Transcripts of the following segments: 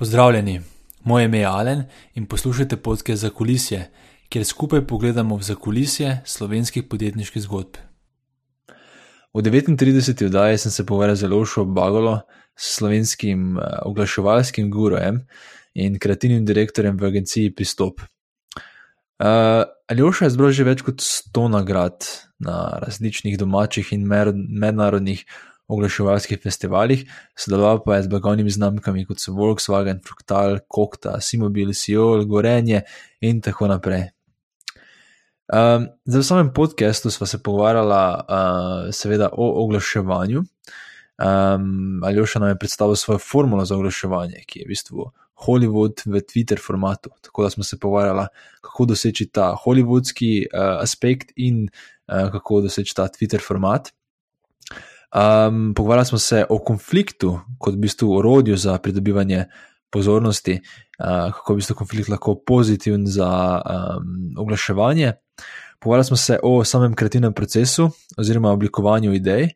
Pozdravljeni, moje ime je Alen in poslušate podke za kulisje, kjer skupaj pogledamo v zakulisje slovenskih podjetniških zgodb. V 39. oddaji sem se pogovarjal z Lošo Bagolo, slovenskim eh, oglaševalskim gurojem in kreativnim direktorjem v agenciji Pristop. Uh, Aljoša je zbral že več kot 100 nagrad na različnih domačih in mednarodnih oglaševalskih festivalih, sodeloval pa je z blagovnimi znamkami kot so Volkswagen, Fructal, Kokta, Simobil, Siol, Gorenje in tako naprej. Um, v samem podkastu smo se pogovarjali, uh, seveda, o oglaševanju. Um, Aljoša nam je predstavil svojo formulo za oglaševanje, ki je v bistvu Hollywood v Twitter formatu. Tako da smo se pogovarjali, kako doseči ta hollywoodski uh, aspekt in uh, kako doseči ta Twitter format. Um, pogovarjali smo se o konfliktu kot v bistvu orodju za pridobivanje pozornosti, uh, kako je v bistvu konflikt lahko pozitiven za um, oglaševanje. Pogovarjali smo se o samem kreativnem procesu oziroma oblikovanju idej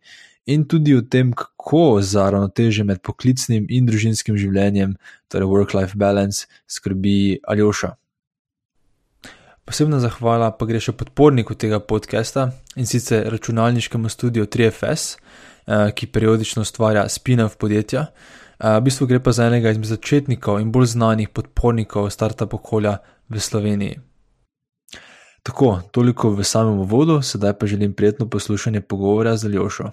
in tudi o tem, kako za ravnoteže med poklicnim in družinskim življenjem, torej work-life balance, skrbi Aljoša. Posebna zahvala pa gre še podporniku tega podcasta in sicer računalniškemu studiu 3FS, eh, ki periodično ustvarja spin-off podjetja. Eh, v bistvu gre pa za enega izmed začetnikov in bolj znanih podpornikov startup okolja v Sloveniji. Tako, toliko v samem uvodu, sedaj pa želim prijetno poslušanje pogovora z Ljošo.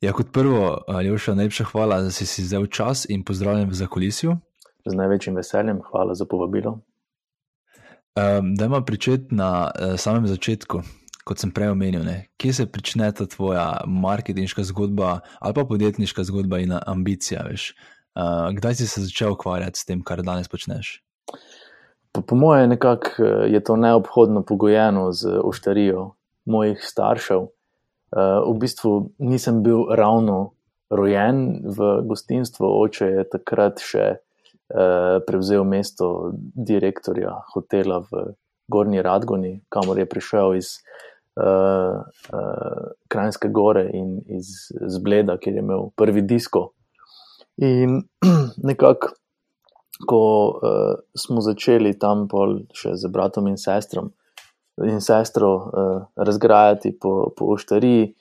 Ja, kot prvo, Ljoša, najlepša hvala, da si si vzel čas in pozdravljen v zakulisju. Z največjim veseljem, hvala za povabilo. Um, da ima pričeti na uh, samem začetku, kot sem prej omenil, ne? kje se začne ta tvoja marketinška zgodba ali pa podjetniška zgodba in ambicija. Uh, kdaj si se začel ukvarjati s tem, kar danes počneš? Po, po mojem, nekako eh, je to neobhodno pogojeno z oštarijo mojih staršev. Uh, v bistvu nisem bil ravno rojen v gostinstvu, oče je takrat še prevzel mesto direktorja hotela v Gorni Radgoni, kamor je prišel iz uh, uh, Krajinske gore in iz Zbleda, kjer je imel prvi disko. In nekako, ko uh, smo začeli tam pol še z bratom in sestrom. In sestro uh, razgrajati po, po oštariji,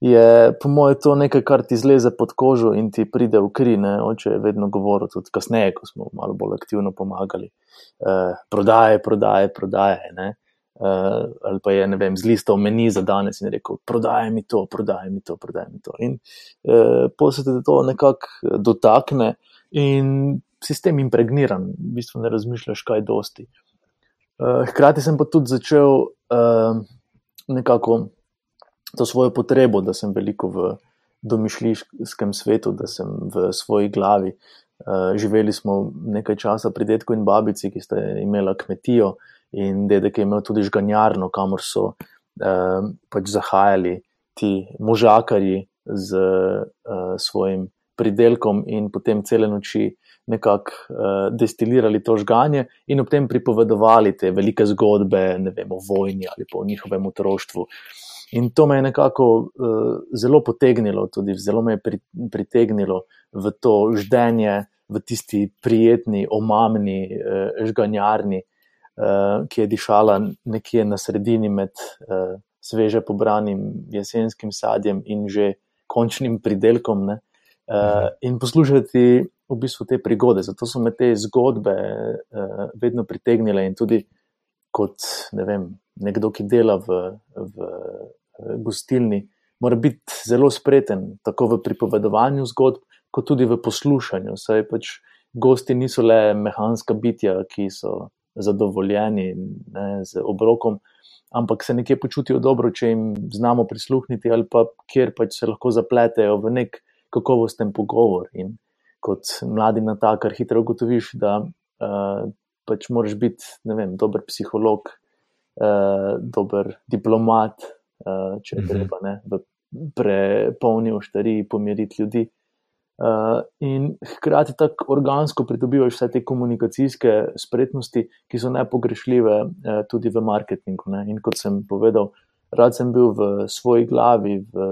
je po mojem to nekaj, kar ti zleze pod kožo in ti pride v kri. Ne? Oče je vedno govoril, tudi kasneje, ko smo malo bolj aktivno pomagali. Uh, prodaje, prodaje, prodaje. Uh, ali pa je, ne vem, z listov meni za danes in rekel: Prodaj mi to, prodaj mi to, prodaj mi to. In uh, posebej se to nekako dotakne in sistem impregniran, v bistvu ne razmišljaš kaj dosti. Uh, hkrati sem pa tudi začel uh, nekako to svojo potrebo, da sem veliko v domišljijskem svetu, da sem v svoji glavi. Uh, živeli smo nekaj časa pri detku in babici, ki sta imela kmetijo, in dedek je imel tudi žganjarno, kamor so uh, pač zahajali ti možakarji z uh, svojim pridelkom in potem cele noči nekako uh, destilirali to žganje in ob tem pripovedovali te velike zgodbe, ne vem, o vojni ali pa o njihovem otroštvu. In to me je nekako uh, zelo potegnilo, tudi zelo me je pri, pritegnilo v to ždenje, v tisti prijetni, omamni uh, žganjarni, uh, ki je dišala nekje na sredini med uh, sveže pobranim jesenskim sadjem in že končnim pridelkom. Ne, uh, in poslušati v bistvu te prigode. Zato so me te zgodbe uh, vedno pritegnile in tudi kot ne vem, nekdo, ki dela v. v gostilni, mora biti zelo spreten, tako v pripovedovanju zgodb, kot tudi v poslušanju. Saj pač gosti niso le mehanska bitja, ki so zadovoljeni ne, z obrokom, ampak se nekje počutijo dobro, če jim znamo prisluhniti, ali pa kjer pač se lahko zapletejo v nek kakovosten pogovor. In kot mladi na ta, kar hitro ugotoviš, da uh, pač moraš biti vem, dober psiholog, uh, dober diplomat. Eh, če je mhm. treba ne, v prepolni oštari pomiriti ljudi. Uh, in hkrati tako organsko pridobivaš vse te komunikacijske spretnosti, ki so nepogrešljive uh, tudi v marketingu. Ne. In kot sem povedal, rad sem bil v svoji glavi, v,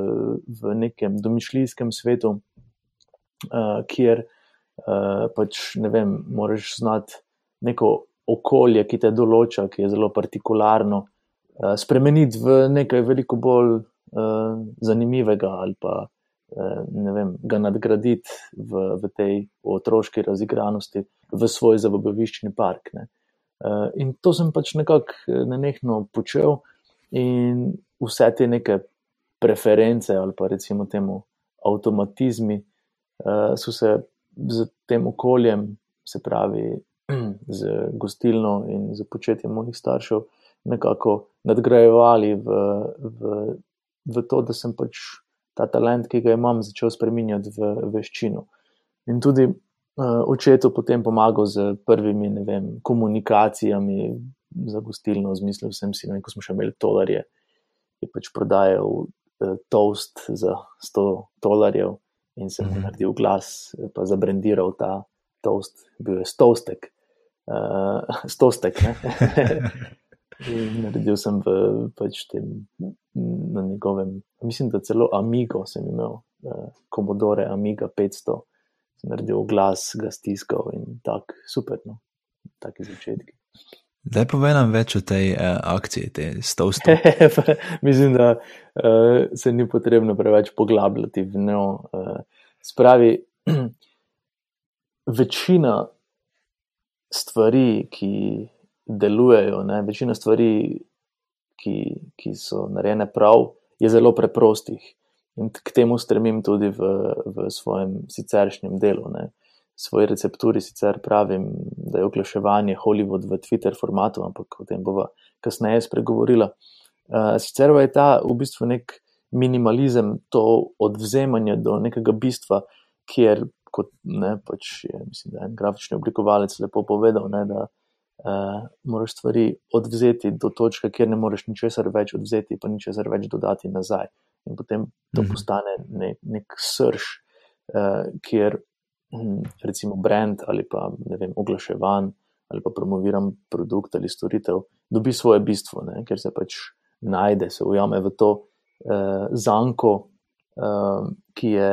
v nekem domišljijskem svetu, uh, kjer Uh, pač ne vem, moraš znati neko okolje, ki te določa, ki je zelo partikularno, uh, spremeniti v nekaj veliko bolj uh, zanimivega ali pa uh, vem, ga nadgraditi v, v tej otroški razigranosti, v svoj zabaviščni park. Uh, in to sem pač nekako nenehno počel, in vse te neke preference ali pa recimo temu avtomatizmi so se z tem okoljem, se pravi z gostilno in z početjem mojih staršev, nekako nadgrajevali v, v, v to, da sem pač ta talent, ki ga imam, začel spremenjati v veščino. In tudi uh, očetu potem pomagal z prvimi vem, komunikacijami za gostilno, zmislil sem si, ne, ko smo še imeli tolarje, je pač prodajal uh, toast za 100 dolarjev in sem mm -hmm. naredil glas, pa zabrendiral ta toast, bil je stostek uh, stostek. Naredil sem v pač tem, na njegovem, mislim, da celo Amigo sem imel, uh, Commodore Amiga 500, sem naredil glas, ga stiskal in tako super, no, taki začetki. Zdaj povej nam več o tej uh, akciji, te stovske. mislim, da uh, se ni potrebno preveč poglabljati v njo. Uh, spravi, večina stvari, ki delujejo, ne, večina stvari, ki, ki so narejene prav, je zelo preprostih. In k temu stremim tudi v, v svojem siceršnjem delu. Ne. Svoji recepturi sicer pravim, da je oglaševanje Hollywood v Twitter formatu, ampak o tem bova kasneje spregovorila. Uh, sicer pa je ta v bistvu nek minimalizem, to odvzemanje do nekega bistva, kjer kot ne, pač je, mislim, da je en grafični oblikovalec lepo povedal, ne, da uh, moraš stvari odvzeti do točke, kjer ne moreš ničesar več odvzeti, pa ničesar več dodati nazaj. In potem to mhm. postane ne, nek srž, uh, kjer hm, recimo brand ali pa ne vem, oglaševan ali pa promoviran produkt ali storitev dobi svoje bistvo, ne, ker se pač najde, se ujame v to uh, zanko, uh, ki je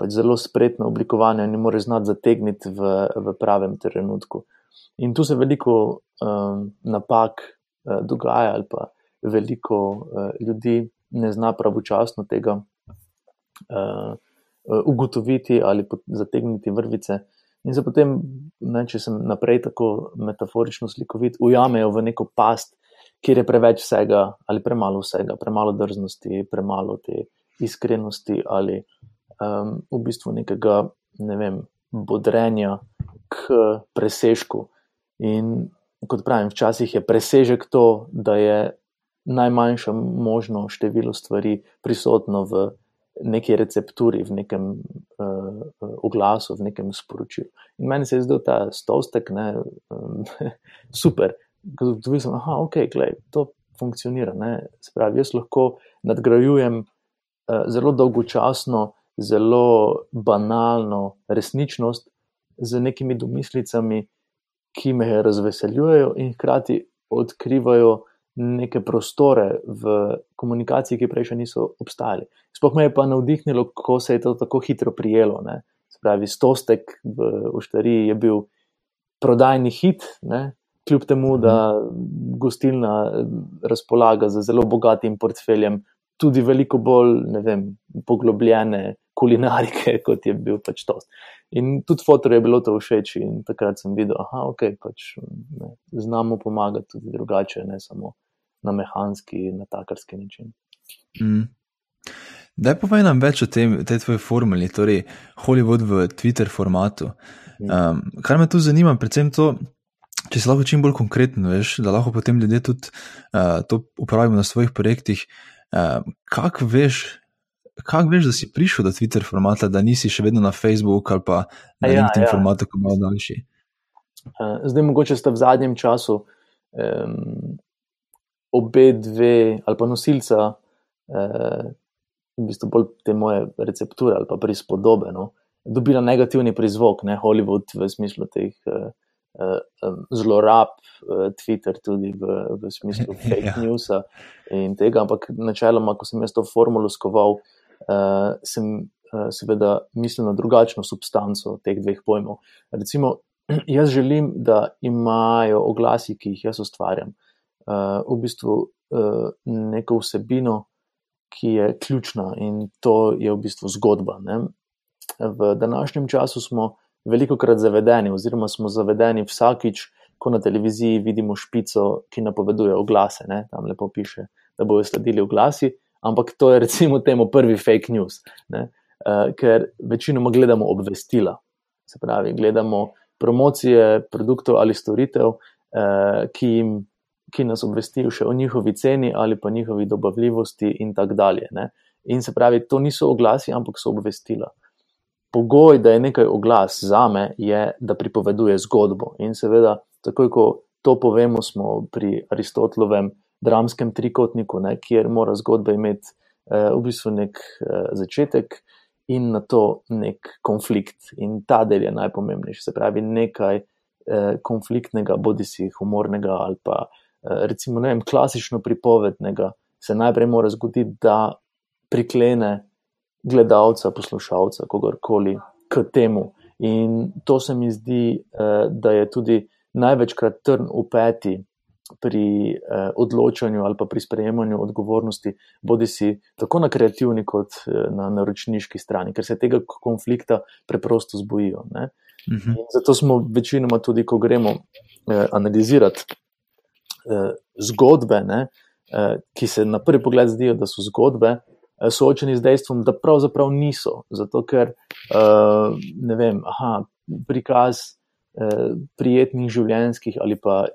pač zelo spretno oblikovane in moraš znati zategniti v, v pravem trenutku. In tu se veliko um, napak uh, dogaja, ali pa veliko uh, ljudi ne zna pravočasno tega uh, ugotoviti ali zategniti vrvice. In se potem, ne, če sem naprej tako metaforično slikovit, ujamejo v neko past, kjer je preveč vsega ali premalo vsega, premalo drznosti, premalo te iskrenosti ali um, v bistvu nekega ne vem, bodrenja k presežku. In kot pravim, včasih je presežek to, da je najmanjše možno število stvari prisotno v neki recepturi, v nekem uh, oglasu, v nekem sporočilu. In meni se je zdel ta stolstek ne, um, super, ker sem videl, da okay, to funkcionira. Ne. Se pravi, jaz lahko nadgrajujem uh, zelo dolgočasno zelo banalno resničnost z nekimi domislicami, ki me razveseljujejo in hkrati odkrivajo neke prostore v komunikaciji, ki prej še niso obstajali. Sploh me je pa navdihnilo, kako se je to tako hitro prijelo. Ne? Spravi, stostek v Uštariji je bil prodajni hit, ne? kljub temu, da gostilna razpolaga z zelo bogatim portfeljem, tudi veliko bolj vem, poglobljene kulinarike, kot je bil pač to. In tudi fotor je bilo to všeč, in takrat sem videl, da okay, pač, znamo pomagati tudi drugače, ne samo na mehanski, na takarski način. Mm. Daj povej nam več o tem, tej tvoji formuli, torej Hollywood v Twitter formatu. Um, kar me tu zanima, predvsem to, če si lahko čim bolj konkreten, veš, da lahko potem ljudje tudi uh, to uporabimo na svojih projektih. Uh, Kako veš, kako veš, da si prišel do Twitter formata, da nisi še vedno na Facebooku ali pa na ja, LinkedIn ja. formatu, ki je malo daljši? Uh, zdaj, mogoče ste v zadnjem času um, obe dve ali pa nosilca, uh, v bistvu bolj te moje recepture ali pa prispodobe, no, dobila negativni prizvok, ne Hollywood v smislu teh. Uh, zlorab Twitter, tudi v, v smislu fake ja. newsa in tega, ampak načeloma, ko sem jaz to formulo skoval, uh, sem seveda mislim na drugačno substanco teh dveh pojmov. Recimo, jaz želim, da imajo oglasi, ki jih jaz ustvarjam, v bistvu neko vsebino, ki je ključna in to je v bistvu zgodba. Ne? V današnjem času smo veliko krat zavedeni, oziroma smo zavedeni vsakič, ko na televiziji vidimo špico, ki napoveduje oglase. Ne? Tam lepo piše, da bodo sledili oglasi, ampak to je recimo temu prvi fake news, ne? ker večinoma gledamo obvestila. Se pravi, gledamo promocije produktov ali storitev, ki, jim, ki nas obvestijo še o njihovi ceni ali pa njihovi dobavljivosti, in tako dalje. Ne? In se pravi, to niso oglasi, ampak so obvestila pogoj, da je nekaj oglas za me, je, da pripoveduje zgodbo. In seveda, takoj ko to povemo, smo pri Aristotelovem dramskem trikotniku, ne, kjer mora zgodba imeti eh, v bistvu nek eh, začetek in na to nek konflikt. In ta del je najpomembnejši. Se pravi, nekaj eh, konfliktnega, bodi si humornega ali pa eh, recimo vem, klasično pripovednega, se najprej mora zgoditi, da priklene gledalca, poslušalca, kogarkoli k temu. In to se mi zdi, da je tudi največkrat trn v peti pri eh, odločanju ali pa pri sprejemanju odgovornosti, bodi si tako na kreativni, kot eh, na naročniški strani, ker se tega konflikta preprosto zbojijo. Mhm. Zato smo večinoma tudi, ko gremo analizirati zgodbe, ne, ki se na prvi pogled zdijo, da so zgodbe, Eh, soočeni z dejstvom, da pravzaprav niso. Zato, ker uh, ne vem, aha, prikaz uh, prijetnih življenjskih ali pa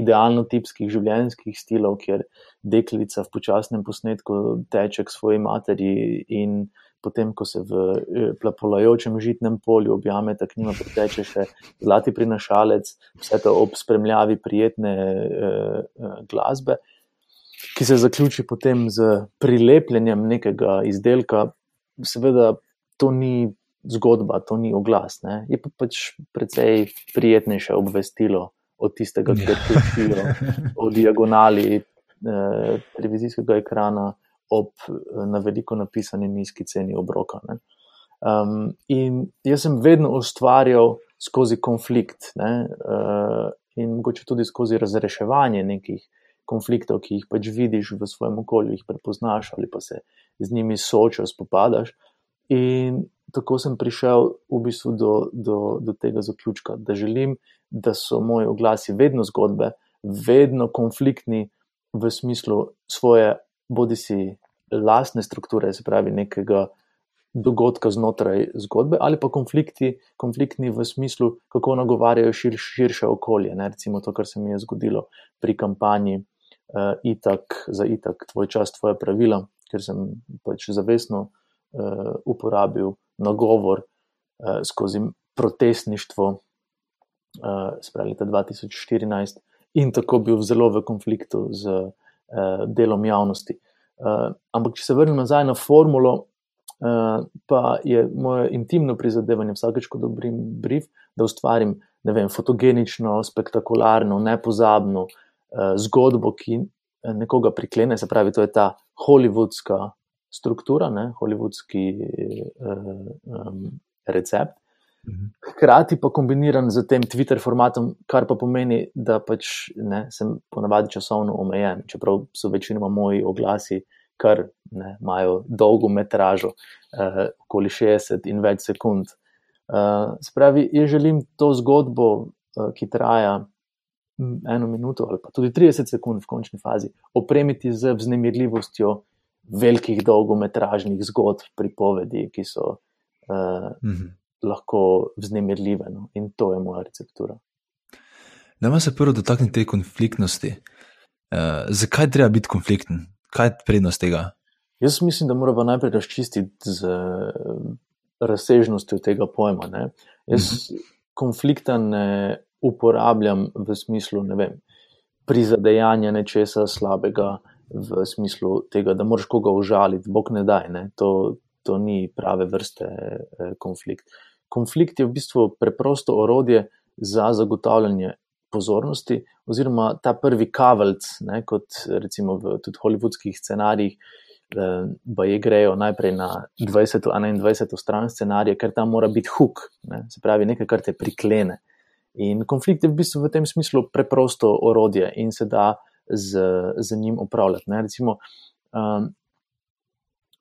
idealno tipskih življenjskih stilov, kjer deklica v počasnem posnetku teče k svoji materi in potem, ko se v plapolajočem žitnem polju objame, tako njima priteče še zlati prinašalec, vse to ob spremljavi prijetne uh, uh, glasbe ki se zaključi potem z prilepljenjem nekega izdelka, seveda to ni zgodba, to ni oglas. Ne? Je pa pač precej prijetnejše obvestilo od tistega, ki ga pišijo o diagonali eh, televizijskega ekrana ob eh, na veliko napisani nizki ceni obroka. Um, in jaz sem vedno ustvarjal skozi konflikt uh, in mogoče tudi skozi razreševanje nekih konfliktov, ki jih pač vidiš v svojem okolju, jih prepoznaš ali pa se z njimi soočaš, spopadaš. In tako sem prišel v bistvu do, do, do tega zaključka, da želim, da so moji oglasi vedno zgodbe, vedno konfliktni v smislu svoje, bodi si lastne strukture, se pravi nekega dogodka znotraj zgodbe, ali pa konflikti, konfliktni v smislu, kako nagovarjajo šir, širše okolje. Ne? Recimo to, kar se mi je zgodilo pri kampanji uh, itak, za itak, tvoj čas, tvoje pravila, ker sem pač zavestno uh, uporabil nagovor uh, skozi protestništvo, uh, spravi leta 2014, in tako bil zelo v konfliktu z uh, delom javnosti. Uh, ampak, če se vrnem nazaj na formulo, uh, pa je moje intimno prizadevanje vsakeč, ko dobrim brief, da ustvarim vem, fotogenično, spektakularno, nepozabno, uh, zgodbo, ki eh, nekoga priklene, se pravi, to je ta holivudska struktura, ne, holivudski uh, um, recept. Mhm. Hkrati pa kombiniran z tem Twitter formatom, kar pa pomeni, da pač ne, sem ponavadi časovno omejen, čeprav so večinoma moji oglasi, kar ne, imajo dolgo metražo, eh, okoli 60 in več sekund. Eh, spravi, jaz želim to zgodbo, eh, ki traja eno minuto ali pa tudi 30 sekund v končni fazi, opremiti z vznemirljivostjo velikih dolgometražnih zgodb, pripovedi, ki so uh, mm -hmm. lahko vznemirljive. No? In to je moja receptura. Da se prvo dotakne te konfliktnosti. Uh, zakaj treba biti konflikten? Kaj je prednost tega? Jaz mislim, da moramo najprej razčistiti z razsežnostjo tega pojma. Ne? Jaz mm -hmm. konflikta ne uporabljam v smislu vem, prizadejanja nečesa slabega, v smislu tega, da moraš koga užaliti, bog ne daj. Ne? To, to ni prave vrste eh, konflikt. Konflikt je v bistvu preprosto orodje za zagotavljanje pozornosti, oziroma ta prvi kavelc, ne, kot recimo v tudi hollywoodskih scenarijih, pa je grejo najprej na 20. in 21. stran scenarija, ker tam mora biti huk, ne? se pravi nekaj, kar te priklene. In konflikt je v bistvu v tem smislu preprosto orodje in se da z, z njim upravljati. Ne, Recimo, um,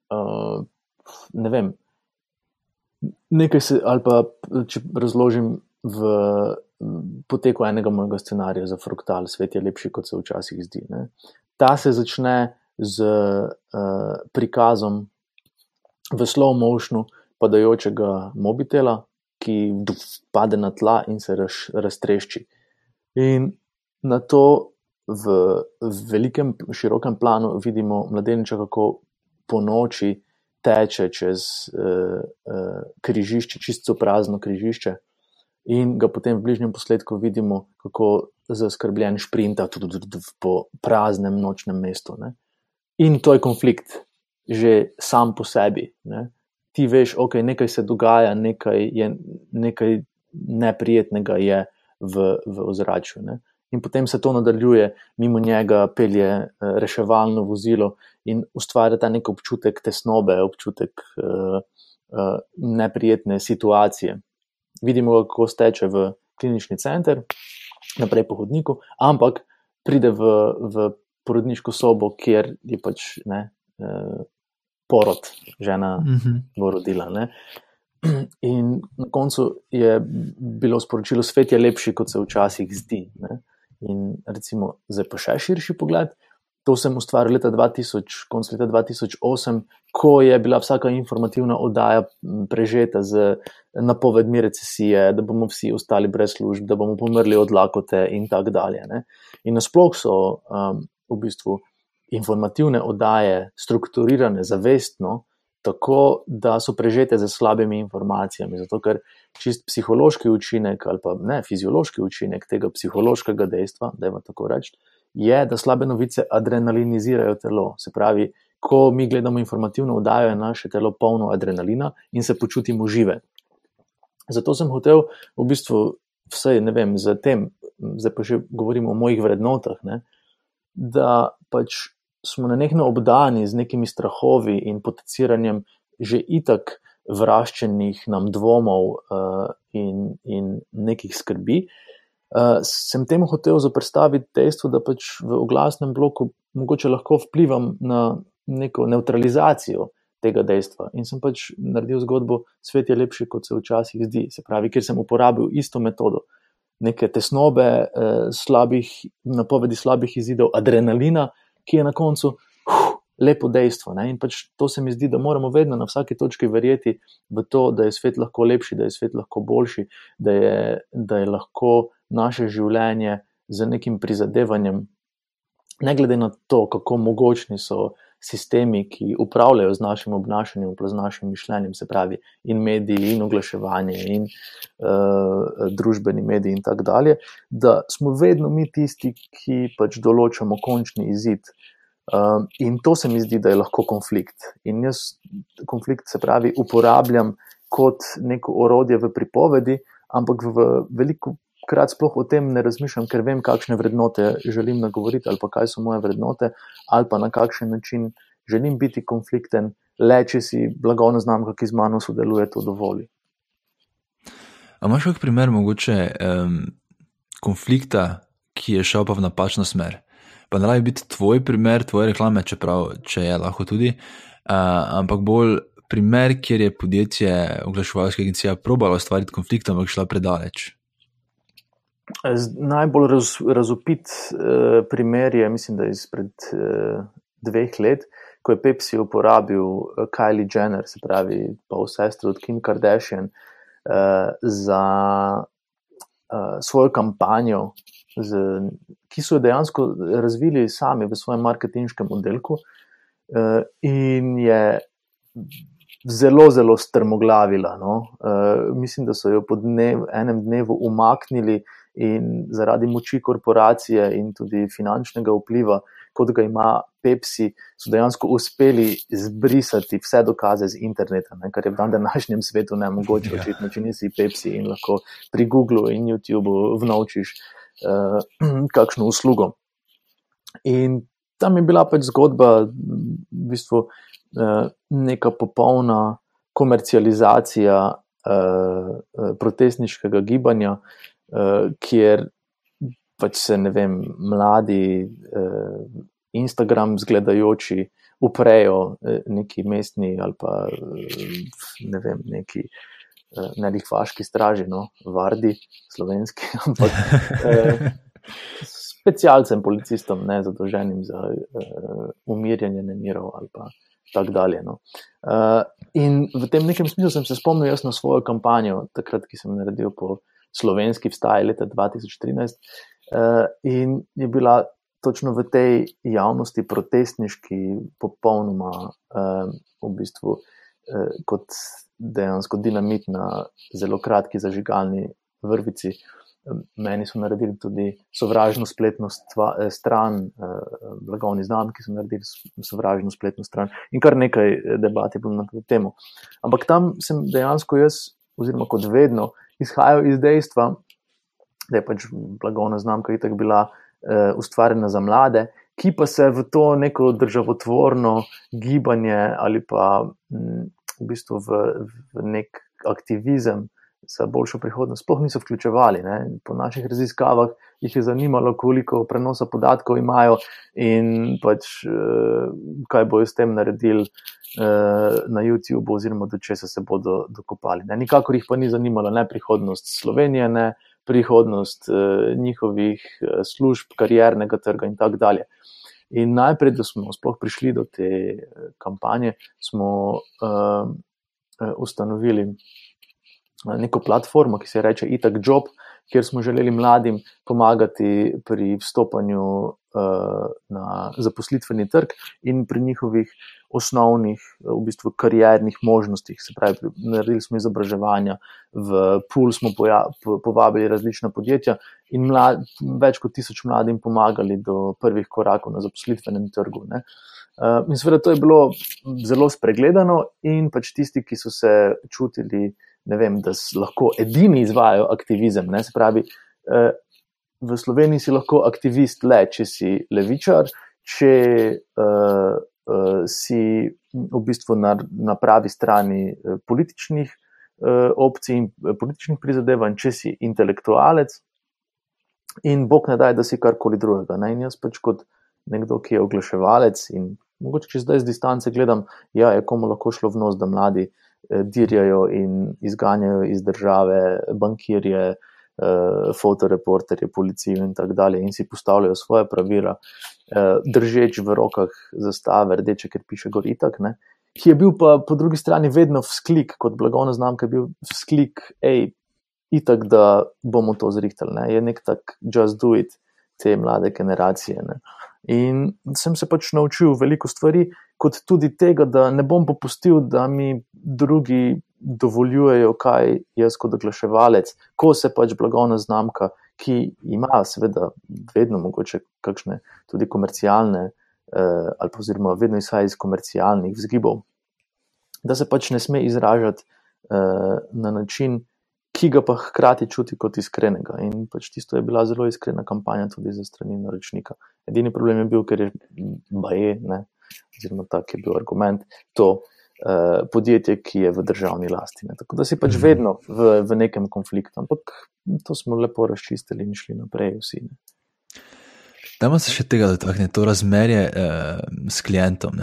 uh, ne vem, nekaj se, ali pa če razložim v poteku enega mojega scenarija za fraktal, svet je lepši, kot se včasih zdi. Ne. Ta se začne z uh, prikazom v slow motionu padajočega mobitela, ki pade na tla in se raz, raztrešči. In na to v, velikem, širokem planu vidimo mladeniča, kako po noči teče čez uh, uh, križišče, čisto prazno križišče, in ga potem v bližnjem posledku vidimo, kako zaskrbljen šprinta tudi po praznem nočnem mestu. Ne? In to je konflikt, že sam po sebi. Ne? Ti veš, ok, nekaj se dogaja, nekaj, je, nekaj neprijetnega je v, v ozračju. Ne? In potem se to nadaljuje, mimo njega pelje uh, reševalno vozilo in ustvarja ta nek občutek tesnobe, občutek uh, uh, neprijetne situacije vidimo, kako steče v klinični center, naprej po hodniku, ampak pride v, v porodniško sobo, kjer je pač ne, eh, porod, žena uh -huh. bo rodila. Ne. In na koncu je bilo sporočilo, svet je lepši, kot se včasih zdi. Ne. In recimo, zdaj pa še širši pogled. To sem ustvaril leta 2000, konc leta 2008, ko je bila vsaka informativna oddaja prežeta z napovedmi recesije, da bomo vsi ostali brez služb, da bomo pomrli od lakote in tako dalje. Ne? In nasploh so um, v bistvu informativne oddaje strukturirane zavestno, tako da so prežete z slabimi informacijami. Zato, ker čist psihološki učinek ali pa ne fiziološki učinek tega psihološkega dejstva, da je tako reči je, da slabe novice adrenalinizirajo telo. Se pravi, ko mi gledamo informativno oddajo, je naše telo polno adrenalina in se počutimo žive. Zato sem hotel v bistvu vse, ne vem, za tem, zdaj pa že govorimo o mojih vrednotah, ne, da pač smo na nekno obdani z nekimi strahovi in potenciranjem že itak vraščenih nam dvomov uh, in, in nekih skrbi. Uh, sem temu hotel zaprstaviti dejstvo, da pač v oglasnem bloku mogoče lahko vplivam na neko neutralizacijo tega dejstva. In sem pač naredil zgodbo, svet je lepši, kot se včasih zdi. Se pravi, ker sem uporabil isto metodo. Neke tesnobe, eh, slabih, napovedi slabih izidov, adrenalina, ki je na koncu huh, lepo dejstvo. Ne? In pač to se mi zdi, da moramo vedno na vsaki točki verjeti v to, da je svet lahko lepši, da je svet lahko boljši, da je, da je lahko naše življenje z nekim prizadevanjem, ne glede na to, kako mogočni so sistemi, ki upravljajo z našim obnašanjem, z našim mišljenjem, se pravi, in mediji, in oglaševanje, in uh, družbeni mediji, in tako dalje, da smo vedno mi tisti, ki pač določamo končni izid. Um, in to se mi zdi, da je lahko konflikt. In jaz konflikt, se pravi, uporabljam kot neko orodje v pripovedi, ampak v veliko krat sploh o tem ne razmišljam, ker vem, kakšne vrednote želim nagovoriti, ali pa kaj so moje vrednote, ali pa na kakšen način želim biti konflikten, le če si blagovna znamka, ki z mano sodeluje, to dovoli. Ali imaš kakšen primer mogoče um, konflikta, ki je šel pa v napačno smer? Pa ne rabi biti tvoj primer, tvoje reklame, čeprav če je lahko tudi, uh, ampak bolj primer, kjer je podjetje, oglaševalska agencija, probalo ustvariti konflikt, ampak šla predaleč. Najbolj raz, razupit uh, primer je, mislim, da izpred uh, dveh let, ko je Pepsi uporabil uh, Kylie Jenner, se pravi, pa vse sestro od Kim Kardashian, uh, za uh, svojo kampanjo, z, ki so jo dejansko razvili sami v svojem marketinškem oddelku, uh, in je zelo, zelo strmoglavila. No? Uh, mislim, da so jo po dnev, enem dnevu umaknili in zaradi moči korporacije in tudi finančnega vpliva, kot ga ima Pepsi, so dejansko uspeli zbrisati vse dokaze z interneta, ne, kar je v današnjem svetu ne mogoče, ja. očitno, če nisi Pepsi in lahko pri Googlu in YouTubu vnovčiš uh, kakšno uslugo. In tam je bila pač zgodba, v bistvu uh, neka popolna komercializacija uh, protestniškega gibanja, uh, kjer pač se ne vem, mladi, uh, Instagram zgledajoči uprejo neki mestni ali pa ne vem, neki. Ne, jih vaški straži, no, vardi, slovenski, ampak eh, specialcem, policistom, ne zadolženim za uh, umirjanje nemirov ali pa tako dalje. No. Uh, in v tem nekem smislu sem se spomnil jaz na svojo kampanjo, takrat, ki sem naredil po slovenski vstaji leta 2013 uh, in je bila točno v tej javnosti protestniški popolnoma uh, v bistvu uh, kot dejansko dinamit na zelo kratki zažigalni vrvici. Uh, Meni so naredili tudi sovražno spletno eh, stran, eh, blagovni znamki so naredili sovražno spletno stran in kar nekaj eh, debat je bilo na to temo. Ampak tam sem dejansko jaz, oziroma kot vedno, izhajal iz dejstva, da je pač blagovna znamka itak bila uh, ustvarjena za mlade, ki pa se v to neko državotvorno gibanje ali pa m, v bistvu v, v nek aktivizem za boljšo prihodnost, sploh niso vključevali. Ne. Po naših raziskavah jih je zanimalo, koliko prenosa podatkov imajo in pač, uh, kaj bojo s tem naredili na YouTubu, oziroma do česa se bodo dokopali. Ne. Nikakor jih pa ni zanimalo ne prihodnost Slovenije, ne prihodnost uh, njihovih uh, služb, kariernega trga in tako dalje. In najprej, da smo sploh prišli do te kampanje, smo uh, ustanovili neko platformo, ki se reče Itak Job, kjer smo želeli mladim pomagati pri vstopanju uh, na zaposlitveni trg in pri njihovih osnovnih, v bistvu, kariernih možnostih. Se pravi, naredili smo izobraževanja, v Pool smo poja, po, povabili različna podjetja in mlad, več kot tisoč mladim pomagali do prvih korakov na zaposlitvenem trgu. Ne. Uh, in seveda to je bilo zelo spregledano, in pač tisti, ki so se čutili vem, da lahko edini izvajo aktivizem. Ne, se pravi, eh, v Sloveniji si lahko aktivist le, če si levičar, če uh, uh, si v bistvu na, na pravi strani političnih uh, opcij in političnih prizadevanj, če si intelektualec. In Bog ne daj, da si karkoli drugega. Ne? In jaz pač kot nekdo, ki je oglaševalec in mogoče če zdaj z distance gledam, ja, je komu lahko šlo v nos, da mladi uh, Eh, dirjajo in izganjajo iz države bankirje, eh, fotoreporterje, policijo in tako dalje, in si postavljajo svoje pravila, eh, držeč v rokah zastave, rdeče, ker piše Goritak. Ne? Ki je bil pa po drugi strani vedno vzklik, kot blagovna znamka, je bil vzklik, hej, itak, da bomo to zrihtali. Ne? Je nek tak just do it te mlade generacije. Ne? In sem se pač naučil veliko stvari, kot tudi tega, da ne bom popustil, da mi drugi dovoljujejo, kaj jaz kot oglaševalec, ko se pač blagovna znamka, ki ima seveda vedno mogoče kakšne tudi komercialne, eh, ali pa oziroma vedno izhaja iz komercialnih vzgibov, da se pač ne sme izražati eh, na način, ki ga pa hkrati čuti kot iskrenega. In pač tisto je bila zelo iskrena kampanja tudi za strani naročnika. Edini problem je bil, ker je baje, ne, oziroma tak je bil argument, to uh, podjetje, ki je v državni lasti. Ne. Tako da si pač mhm. vedno v, v nekem konfliktu, ampak to smo lepo razčistili in šli naprej vsi. Dajmo se še tega dotakniti, to razmerje uh, s klientom.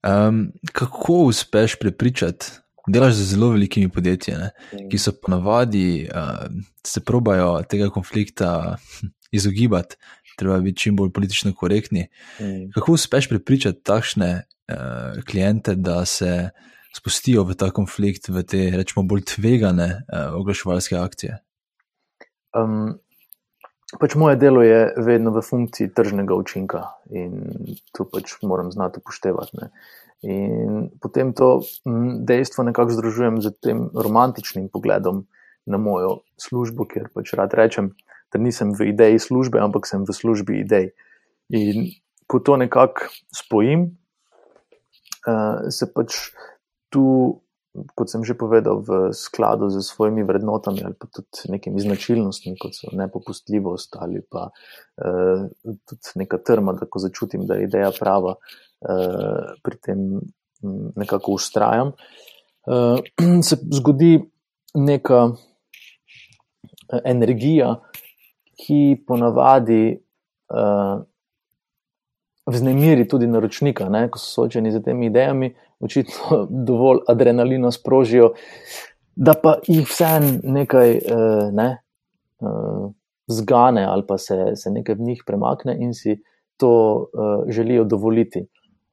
Um, kako uspeš prepričati delaš z zelo velikimi podjetji, ne, ki so ponavadi uh, se probajo tega konflikta hm, izogibati, treba biti čim bolj politično korektni. Mm. Kako uspeš prepričati takšne uh, klijente, da se spustijo v ta konflikt, v te, rečemo, bolj tvegane uh, oglaševalske akcije? Um, pač moje delo je vedno v funkciji tržnega učinka in to pač moram znati upoštevati. Ne. In potem to dejstvo nekako združujem z tem romantičnim pogledom na mojo službo, ker pač rad rečem, da nisem v ideji službe, ampak sem v službi idej. In ko to nekako spojim, uh, se pač tu kot sem že povedal, v skladu z svojimi vrednotami ali pa tudi nekimi značilnostmi, kot so nepopustljivost ali pa uh, tudi neka trma, da ko začutim, da je ideja prava, uh, pri tem nekako ustrajam. Uh, se zgodi neka energija, ki ponavadi uh, vznemiri tudi naročnika, ne? ko so soočeni z temi idejami, očitno dovolj adrenalina sprožijo, da pa jih vsem nekaj uh, ne, uh, zgane ali pa se, se nekaj v njih premakne in si to uh, želijo dovoliti.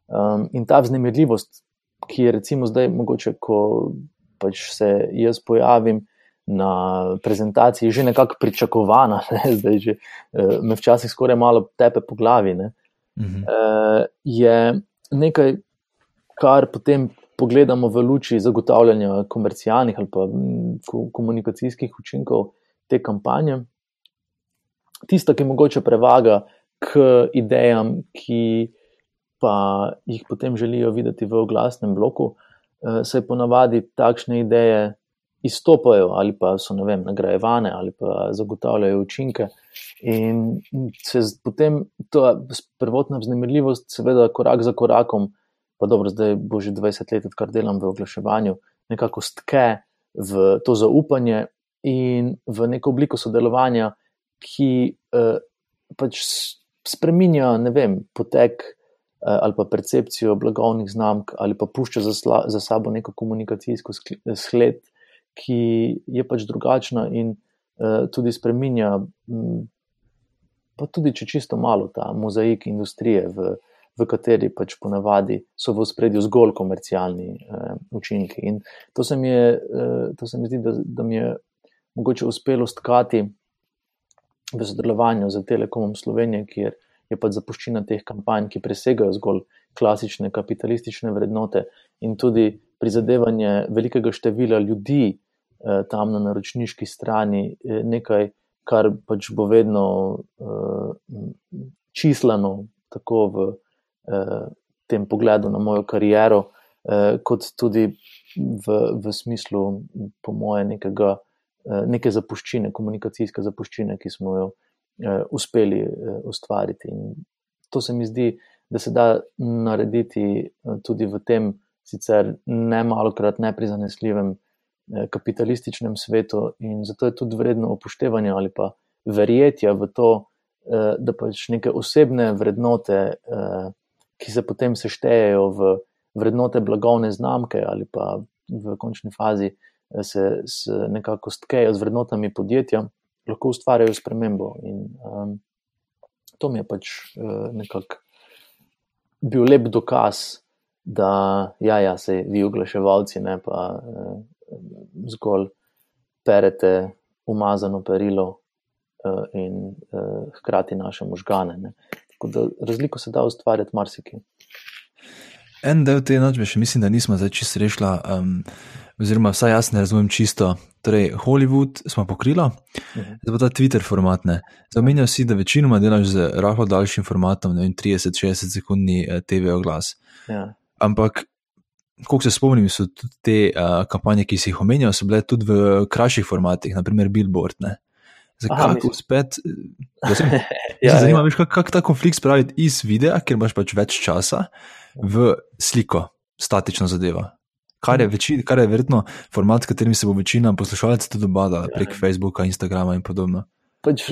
Um, in ta vznemirljivost, ki je recimo zdaj mogoče, ko pač se jaz pojavim. Na prezentaciji že nekako pričakovana, ne? zdaj že me včasih skoraj malo tepe po glavi. -hmm. uh, je nekaj, kar potem pogledamo v luči zagotavljanja komercialnih ali pa komunikacijskih učinkov te kampanje. Tista, ki mogoče prevaga k idejam, ki pa jih potem želijo videti v oglasnem bloku, uh, se ponavadi takšne ideje izstopajo ali pa so vem, nagrajevane ali pa zagotavljajo učinke. In se potem ta prvotna vznemirljivost, seveda, korak za korakom, pa dobro, zdaj bo že 20 let, odkar delam v oglaševanju, nekako stke v to zaupanje in v neko obliko sodelovanja, ki eh, pač spremenja, ne vem, potek eh, ali pa percepcijo blagovnih znamk, ali pa pušča za, sla, za sabo neko komunikacijsko sled ki je pač drugačna in uh, tudi spremenja, um, pa tudi če čisto malo ta mozaik industrije, v, v kateri pač ponavadi so v spredju zgolj komercialni uh, učinki. In to se mi, je, uh, to se mi zdi, da, da mi je mogoče uspelo stkati v sodelovanju z Telekomom Slovenije, kjer je pač zapuščina teh kampanj, ki presegajo zgolj klasične kapitalistične vrednote in tudi prizadevanje velikega števila ljudi, Eh, tam na naročniški strani nekaj, kar pač bo vedno uh, čislano, tako v uh, tem pogledu na mojo kariero, uh, kot tudi v, v smislu, po moje, nekega, uh, neke zapuščine, komunikacijske zapuščine, ki smo jo uh, uspeli uh, ustvariti. In to se mi zdi, da se da narediti uh, tudi v tem, sicer ne malokrat neprizanesljivem. Eh, kapitalističnem svetu, in zato je tudi vredno upoštevanja ali pa verjetja v to, eh, da pač neke osebne vrednote, eh, ki se potem seštejejo v vrednote blagovne znamke ali pa v končni fazi se, se nekako stkejo z vrednotami podjetja, lahko ustvarjajo spremembo. In um, to mi je pač uh, nekako bil lep dokaz. Da, ja, ja, se vi, oglaševalci, ne pa zgolj perete umazano perilo uh, in uh, hkrati naše možgane. Ne. Tako da razliko se da ustvarjati marsikaj. En del te noči, še mislim, da nismo zdaj čisto rešili, um, oziroma vsaj jaz ne razumem čisto. Torej, Hollywood smo pokrili, mhm. zdaj pa ta Twitter format. Zamenjajo si, da večinoma delaš z rahlo daljšim formatom, ne vem, 30-60 sekundni eh, TV oglas. Ja. Ampak Ko se spomnim, so tudi te uh, kampanje, ki si jih omenjal, so bile tudi v krajših formatih, naprimer Billboard. Ne? Zakaj tako spet? ja, zanima me, ja. kako kak ta konflikt spraviti iz videa, ker imaš pač več časa, v sliko, statično zadeva. Kar je, veči, kar je verjetno format, s katerim se bo večina poslušalcev tudi obadala prek ja. Facebooka, Instagrama in podobno. Pač,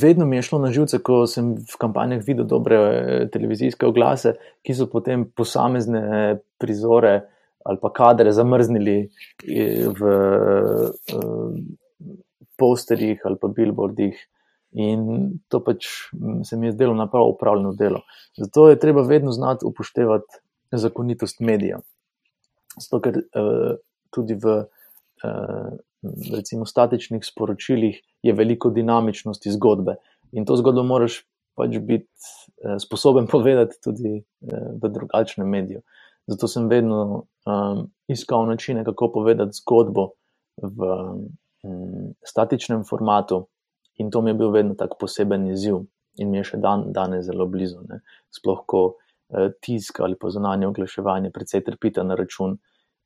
vedno mi je šlo na živce, ko sem v kampanjah videl dobre eh, televizijske oglase, ki so potem posamezne prizore ali pa kadre zamrznili eh, v uh, posterjih ali pa billboardih. In to pač mm, se mi je zdelo napravo upravljeno delo. Zato je treba vedno znati upoštevati zakonitost medijev. Zato, ker uh, tudi v uh, recimo statičnih sporočilih je veliko dinamičnosti zgodbe. In to zgodbo moraš pač biti eh, sposoben povedati tudi eh, v drugačnem mediju. Zato sem vedno um, iskal načine, kako povedati zgodbo v um, statičnem formatu, in to mi je bil vedno tako poseben izziv, in mi je še dan danes zelo blizu. Ne. Sploh, ko uh, tisk ali pa zunanje oglaševanje precej trpita na račun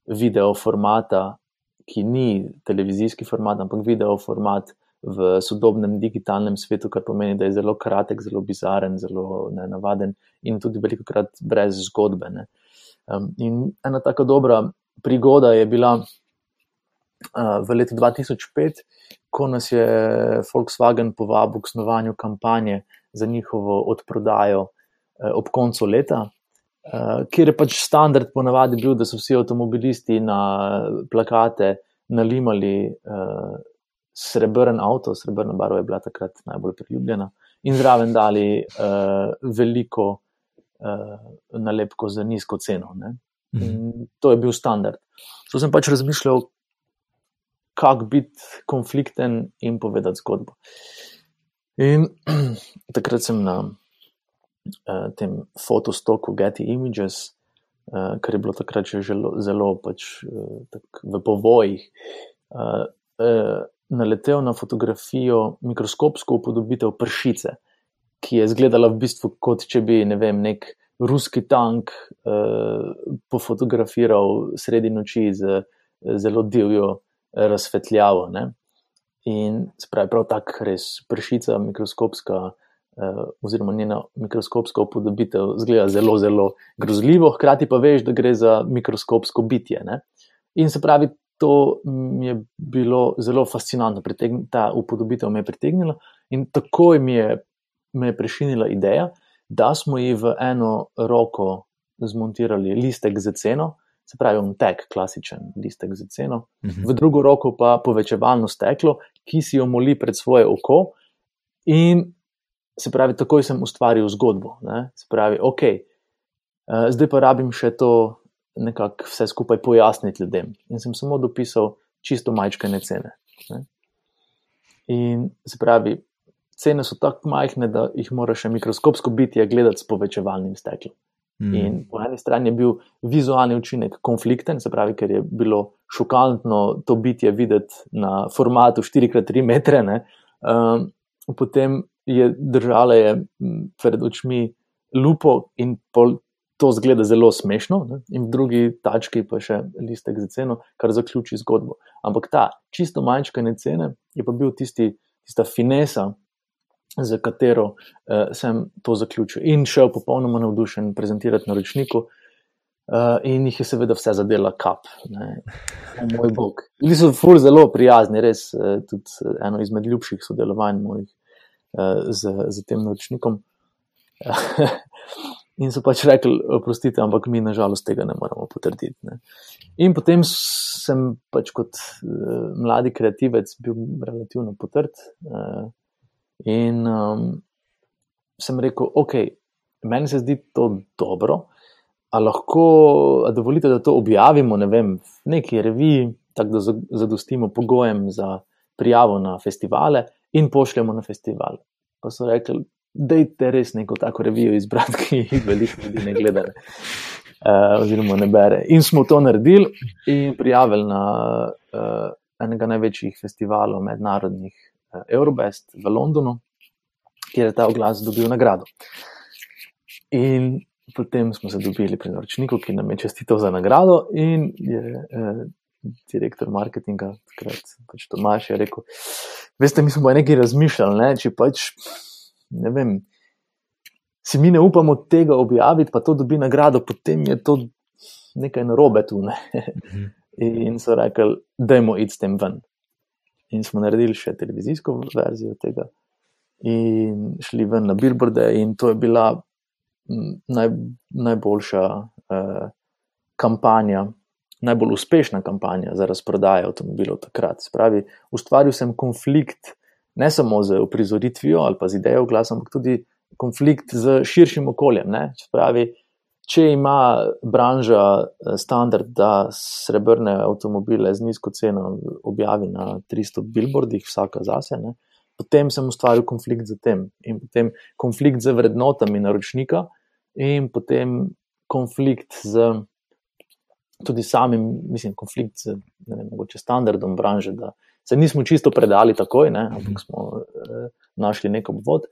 video formata, ki ni televizijski format, ampak video format v sodobnem digitalnem svetu, kar pomeni, da je zelo kratek, zelo bizaren, zelo nenavaden in tudi veliko krat brez zgodbe. Um, in ena tako dobra prigoda je bila uh, v letu 2005, ko nas je Volkswagen povabil k snovanju kampanje za njihovo odprodajo uh, ob koncu leta. Uh, kjer je pač standard ponavadi bil, da so vsi avtomobilisti na plakate nalimali uh, srebrn avto, srebrna barva je bila takrat najbolj priljubljena, in zraven dali uh, veliko uh, nalepko za nizko ceno. Mhm. To je bil standard. To sem pač razmišljal, kako biti konflikten in povedati zgodbo. In takrat sem na tem fotostoku Getty Images, uh, kar je bilo takrat že zelo, zelo pač, uh, v povojih. Uh, uh, naletel na fotografijo, mikroskopsko upodobitev pršice, ki je izgledala v bistvu kot če bi ne vem, nek ruski tank uh, pofotografiral sredi noči z zelo divjo razsvetljavo. Ne? In spravi prav tako, res pršica mikroskopska. Uh, oziroma, njena mikroskopska upodobitev zgleda zelo, zelo grozljivo, hkrati pa veš, da gre za mikroskopsko bitje. Ne? In se pravi, to mi je bilo zelo fascinantno, ta upodobitev me je pritegnila in takoj mi je, me je prešinila ideja, da smo ji v eno roko zmontirali listek za ceno, se pravi, un tek, klasičen listek za ceno, mhm. v drugo roko pa povečevalno steklo, ki si jo moli pred svoje oko. In se pravi, takoj sem ustvaril zgodbo. Ne? Se pravi, ok, uh, zdaj pa rabim še to nekako vse skupaj pojasniti ljudem. In sem samo dopisal čisto majčkane cene. Ne? In se pravi, cene so tako majhne, da jih mora še mikroskopsko biti gledati s povečevalnim steklom. Mm. In po eni strani je bil vizualni učinek konflikten, se pravi, ker je bilo šokantno to bitje videti na formatu 4x3 metre. Um, potem je držala je pred očmi lupo in pol to zgleda zelo smešno, ne? in v drugi tački pa še listek za ceno, kar zaključi zgodbo. Ampak ta čisto manjškane cene je pa bil tisti, tista finesa, za katero uh, sem to zaključil in šel popolnoma navdušen prezentirati naročniku. Uh, in jih je seveda vse zadela kap, ne. moj bog. Bili so fur zelo prijazni, res uh, tudi eno izmed ljubših sodelovanj mojih z, z tem naročnikom. In so pač rekli, oprostite, ampak mi nažalost tega ne moremo potrditi. Ne. In potem sem pač kot uh, mladi kreativec bil relativno potrt. Uh, in um, sem rekel, ok, meni se zdi to dobro, a lahko, a dovolite, da to objavimo, ne vem, v neki reviji, tako da zadostimo pogojem za prijavo na festivale in pošljemo na festival. Pa so rekli, da je res neko tako revijo izbrati, ki jih veliko ljudi ne gleda. Uh, oziroma, ne bere. In smo to naredili in prijavili na uh, enega največjih festivalov, mednarodnih uh, Eurobest v Londonu, kjer je ta oglas dobil nagrado. In potem smo se dobili pri naročniku, ki nam je čestital za nagrado, in je uh, direktor marketinga, takrat pač Tomaš, rekel: Veste, mi smo nekaj razmišljali, ne, če pač ne vem, si mi ne upamo tega objaviti, pa to dobi nagrado, potem je to nekaj narobe tu. Ne? Mhm. In so rekli, da je id s tem ven. In smo naredili še televizijsko verzijo tega, in šli ven na billboarde, in to je bila naj, najboljša uh, kampanja. Najbolj uspešna kampanja za razprodajo avtomobilov takrat. Spravi, ustvaril sem konflikt ne samo z uprizoritvijo ali pa z idejo glasa, ampak tudi konflikt z širšim okoljem. Pravi, če ima branža eh, standard, da srebrne avtomobile z nizko ceno objavi na 300 billboardih, vsaka zase, ne? potem sem ustvaril konflikt z tem in potem konflikt z vrednotami naročnika in potem konflikt z. Tudi samim, mislim, konflikt z vem, standardom branže, da se nismo čisto predali takoj, ne, ampak mhm. smo uh, našli nek obvod.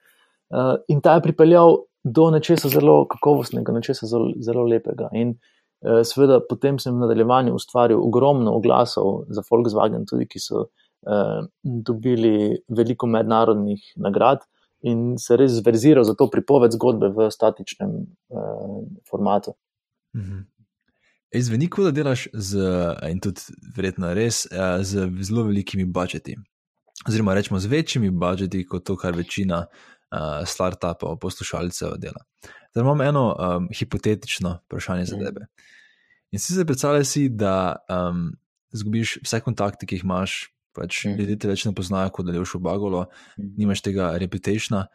Uh, in ta je pripeljal do nečesa zelo kakovostnega, nečesa zelo, zelo lepega. In uh, seveda potem sem v nadaljevanju ustvaril ogromno oglasov za Volkswagen, tudi ki so uh, dobili veliko mednarodnih nagrad. In se res zverziral za to pripoved zgodbe v statičnem uh, formatu. Mhm. Zveni, kot da delaš z, in tudi verjetno res, z zelo velikimi budžeti. Oziroma, rečemo z večjimi budžeti, kot to, kar večina uh, startupov, poslušalcev dela. Zdaj imam eno um, hipotetično vprašanje za mhm. tebe. In si predstavljaj, da um, zgubiš vse kontakte, ki jih imaš, pač mm. ljudje te več ne poznajo, kot da leš v Bagolo, mm. nimaš tega reputaciona.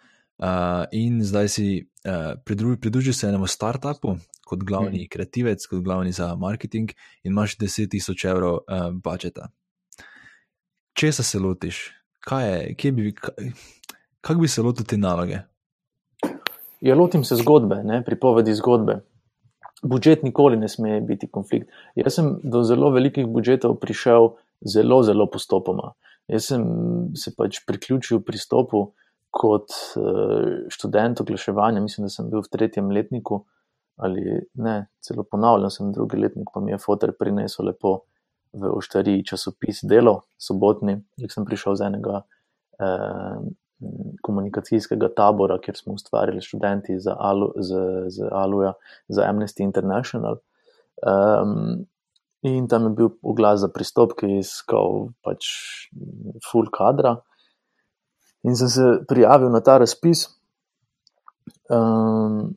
Uh, in zdaj si uh, pridružil se enemu startupu kot glavni mm. kreativec, kot glavni za marketing, in imaš 10.000 evrov uh, budžeta. Če se lotiš, kaj je, kje bi, kaj, bi se lotil te naloge? Ja, lotim se zgodbe, ne, pripovedi zgodbe. Budžet nikoli ne sme biti konflikt. Jaz sem do zelo velikih budžetov prišel zelo, zelo postopoma. Jaz sem se pač priključil pristopu kot uh, študent oglaševanja, mislim, da sem bil v tretjem letniku ali ne, celo ponavljam, sem drugi letnik, pa mi je fotor prinesel lepo v oštariji časopis Delo, sobotni, ki sem prišel z enega uh, komunikacijskega tabora, kjer smo ustvarjali študenti za, Alu, z, z Aluja, za Amnesty International. Um, in tam je bil oglas za pristop, ki je iskal pač full kadra. In sem se prijavil na ta razpis. Um,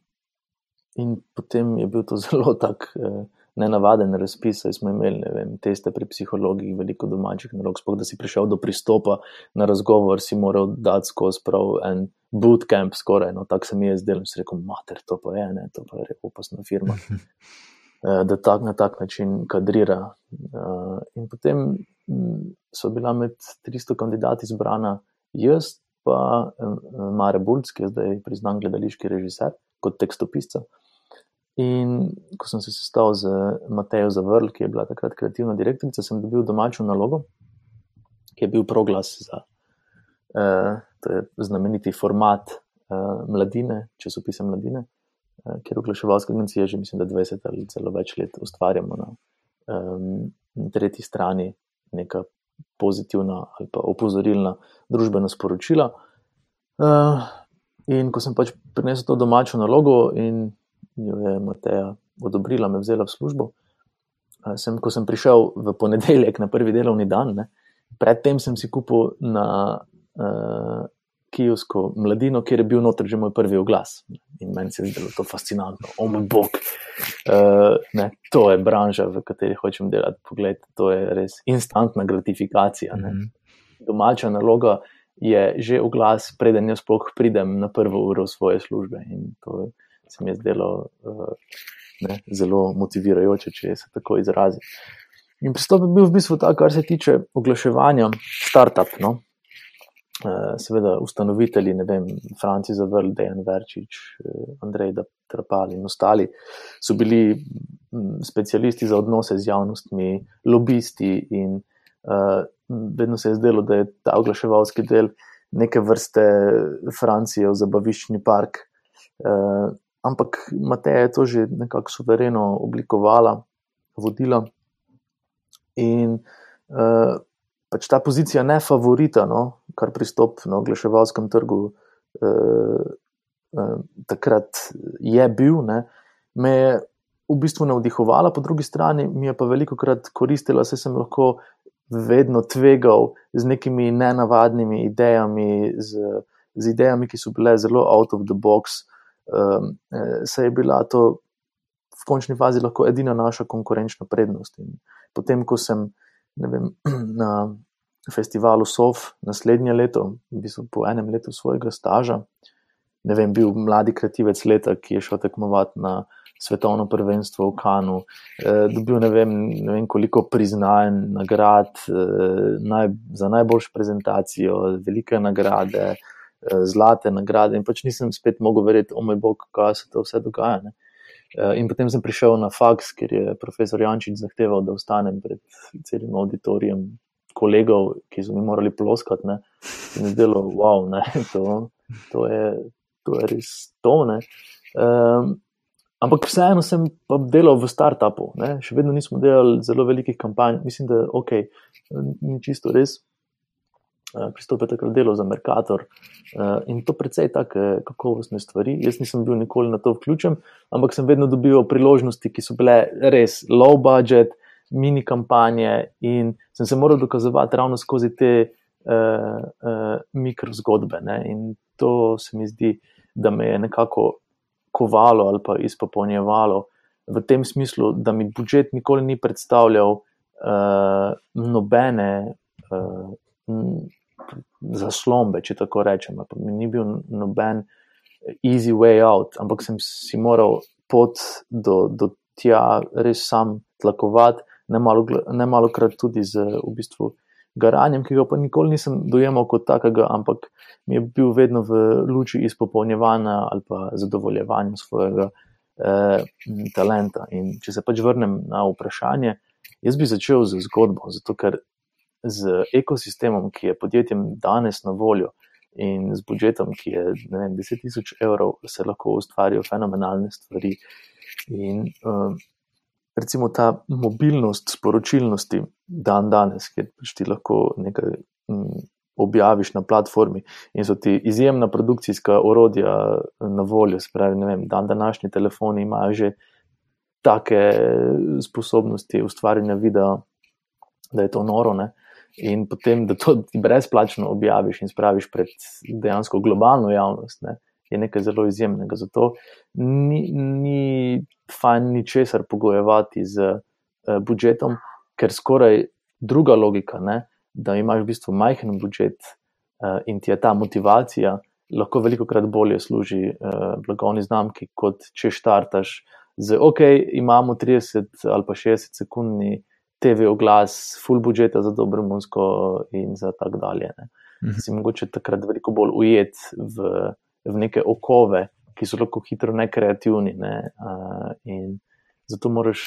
in potem je bil to zelo tak. Uh, nenavaden razpis, saj smo imeli vem, teste pri psihologiji, veliko domačih nalog. Sploh da si prišel do pristopa na razgovor, si moral dati skozi prav en bootcamp, skoraj. No, tako se mi je zdelo, si rekel, mater, to pa je, ne, to pa je opasna firma. Eh, da tak na tak način kadrira. Eh, in potem mm, so bila med 300 kandidati izbrana jaz, pa eh, Mare Bulc, ki je zdaj priznan gledališki režiser, kot tekstopisca. In ko sem se sestal z Matejo Zavrl, ki je bila takrat kreativna direktorica, sem dobil domačo nalogo, ki je bil proglas za uh, znameniti format uh, mladine, časopise mladine, uh, kjer oglaševalske agencije že mislim, da 20 ali celo več let ustvarjamo na um, tretji strani neka pozitivna ali pa opozorilna družbena sporočila. Uh, in ko sem pač prinesel to domačo nalogo in jo je Mateja odobrila, me vzela v službo. Sem, ko sem prišel v ponedeljek na prvi delovni dan, ne, predtem sem si kupil na uh, Kijovsko mladino, kjer je bil noter že moj prvi oglas. In meni se je zdelo to fascinantno, o moj bog. Uh, ne, to je branža, v kateri hočem delati. Poglej, to je res instantna gratifikacija. Mm -hmm. Domača naloga je že oglas, preden jaz sploh pridem na prvo uro svoje službe. In to je se mi je zdelo uh, ne, zelo motivirajoče, če se tako izrazi. In pristop je bil v bistvu ta, kar se tiče oglaševanja, start-up. No? Uh, seveda, ustanovitelji, ne vem, Franci Zavrl, Dejan Verčič, uh, Andrej Trapal in ostali so bili um, specialisti za odnose z javnostmi, lobisti in uh, vedno se je zdelo, da je ta oglaševalski del neke vrste Francijo, zabaviščni park. Uh, ampak Mateja je to že nekako suvereno oblikovala, vodila. In uh, pač ta pozicija ne favorita, no, kar pristop na oglaševalskem trgu uh, uh, takrat je bil, ne, me je v bistvu navdihovala, po drugi strani mi je pa veliko krat koristila, saj sem lahko vedno tvegal z nekimi nenavadnimi idejami, z, z idejami, ki so bile zelo out of the box um, se je bila to v končni fazi lahko edina naša konkurenčna prednost. In potem, ko sem vem, na festivalu SOF naslednje leto, v bistvu po enem letu svojega staža, ne vem, bil mladi kreativec leta, ki je šel tekmovati na svetovno prvenstvo v Kanu, eh, dobil ne vem, ne vem koliko priznanj, nagrad eh, naj, za najboljšo prezentacijo, velike nagrade. Eh, zlate nagrade, in pač nisem spet mogel verjeti, o moj bog, kaj se to vse dogaja. Ne. Eh, in potem sem prišel na faks, ker je profesor Jančič zahteval, da ostanem pred celim auditorijem kolegov, ki so mi morali ploskati. Ne. In zdelo, wow, ne, to, to je to je res tone. Um, ampak vseeno sem pa delal v startupu, ne? še vedno nismo delali zelo velikih kampanj. Mislim, da ok, ni čisto res. Uh, Pristopil takrat delo za Merkator uh, in to precej take kakovostne stvari. Jaz nisem bil nikoli na to vključen, ampak sem vedno dobival priložnosti, ki so bile res low budget, mini kampanje in sem se moral dokazovati ravno skozi te uh, uh, mikrozgodbe. Ne? In to se mi zdi, da me je nekako kovalo ali pa izpopolnjevalo v tem smislu, da mi budžet nikoli ni predstavljal uh, nobene uh, zaslombe, če tako rečem. Mi ni bil noben easy way out, ampak sem si moral pot do, do tja res sam tlakovati, ne malo, ne malo krat tudi z v bistvu garanjem, ki ga pa nikoli nisem dojemal kot takega, ampak mi je bil vedno v luči izpopolnjevanja ali pa zadovoljevanja svojega eh, talenta. In če se pač vrnem na vprašanje, jaz bi začel z zgodbo, zato ker z ekosistemom, ki je podjetjem danes na voljo. In z budžetom, ki je vem, 10 tisoč evrov, se lahko ustvarijo fenomenalne stvari. In uh, recimo ta mobilnost sporočilnosti dan danes, kjer pač ti lahko nekaj m, objaviš na platformi in so ti izjemna produkcijska orodja na voljo, spravi, vem, dan današnji telefoni imajo že take sposobnosti ustvarjanja videa, da je to noro. Ne? In potem, da to brezplačno objaviš in spraviš pred dejansko globalno javnost, ne, je nekaj zelo izjemnega. Zato ni, ni fajn ničesar pogojevati z uh, budžetom, ker skoraj druga logika, ne, da imaš v bistvu majhen budžet uh, in ti je ta motivacija, lahko veliko krat bolje služi uh, blagovni znamki, kot če štartaš z, ok, imamo 30 ali pa 60 sekundni. TV oglas, full budžeta za dobro muziko in za tako dalje. Ne. Mhm. Si mogoče takrat veliko bolj ujet v, v neke okove, ki so lahko hitro nekreativni. Ne, uh, in zato moraš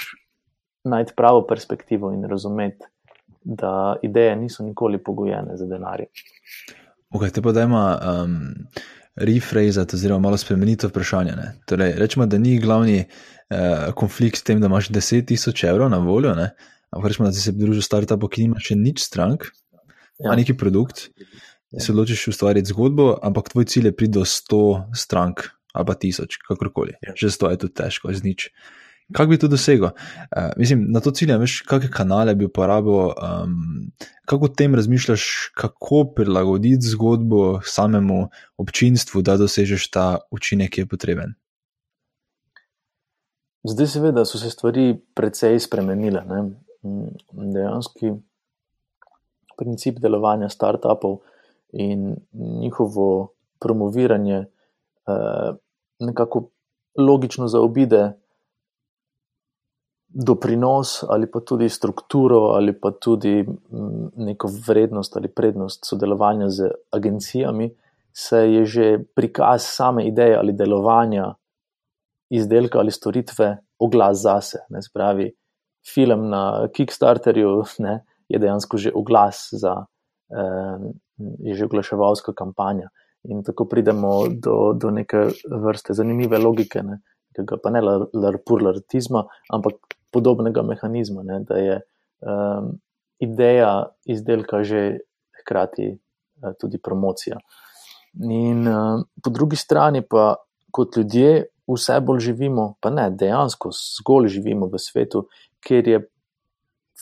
najti pravo perspektivo in razumeti, da ideje niso nikoli pogojene za denar. Ok, te pa da ima. Um... Rephrasati, oziroma malo spremeniti vprašanje. Torej, rečemo, da ni glavni eh, konflikt s tem, da imaš 10.000 evrov na voljo, ne? Ampak rečemo, da si se pridružil startupu, ki nima še nič strank, ja. neki produkt, ja. se odločiš ustvariti zgodbo, ampak tvoj cilj je priti do 100 strank ali pa tisoč, kakorkoli. Ja. Že 100 je tu težko, z nič. Kako bi to dosegel? Uh, mislim, na to cilj, veš, kakšne kanale bi uporabil, um, kako o tem razmišljaš, kako prilagoditi zgodbo samemu občinstvu, da dosežeš ta učinek, ki je potreben. Zdaj, seveda, so se stvari precej spremenile. Ne? Dejansko princip delovanja startupov in njihovo promoviranje eh, nekako logično zaobide doprinos ali pa tudi strukturo ali pa tudi mm, neko vrednost ali prednost sodelovanja z agencijami, se je že prikaz same ideje ali delovanja izdelka ali storitve oglas zase. Ne, spravi, film na Kickstarterju, ne, je dejansko že oglas za, eh, je že oglaševalska kampanja. In tako pridemo do, do neke vrste zanimive logike, ne, pa ne larpurlartizma, ampak podobnega mehanizma, ne, da je um, ideja izdelka že hkrati uh, tudi promocija. In uh, po drugi strani pa kot ljudje vse bolj živimo, pa ne dejansko zgolj živimo v svetu, kjer je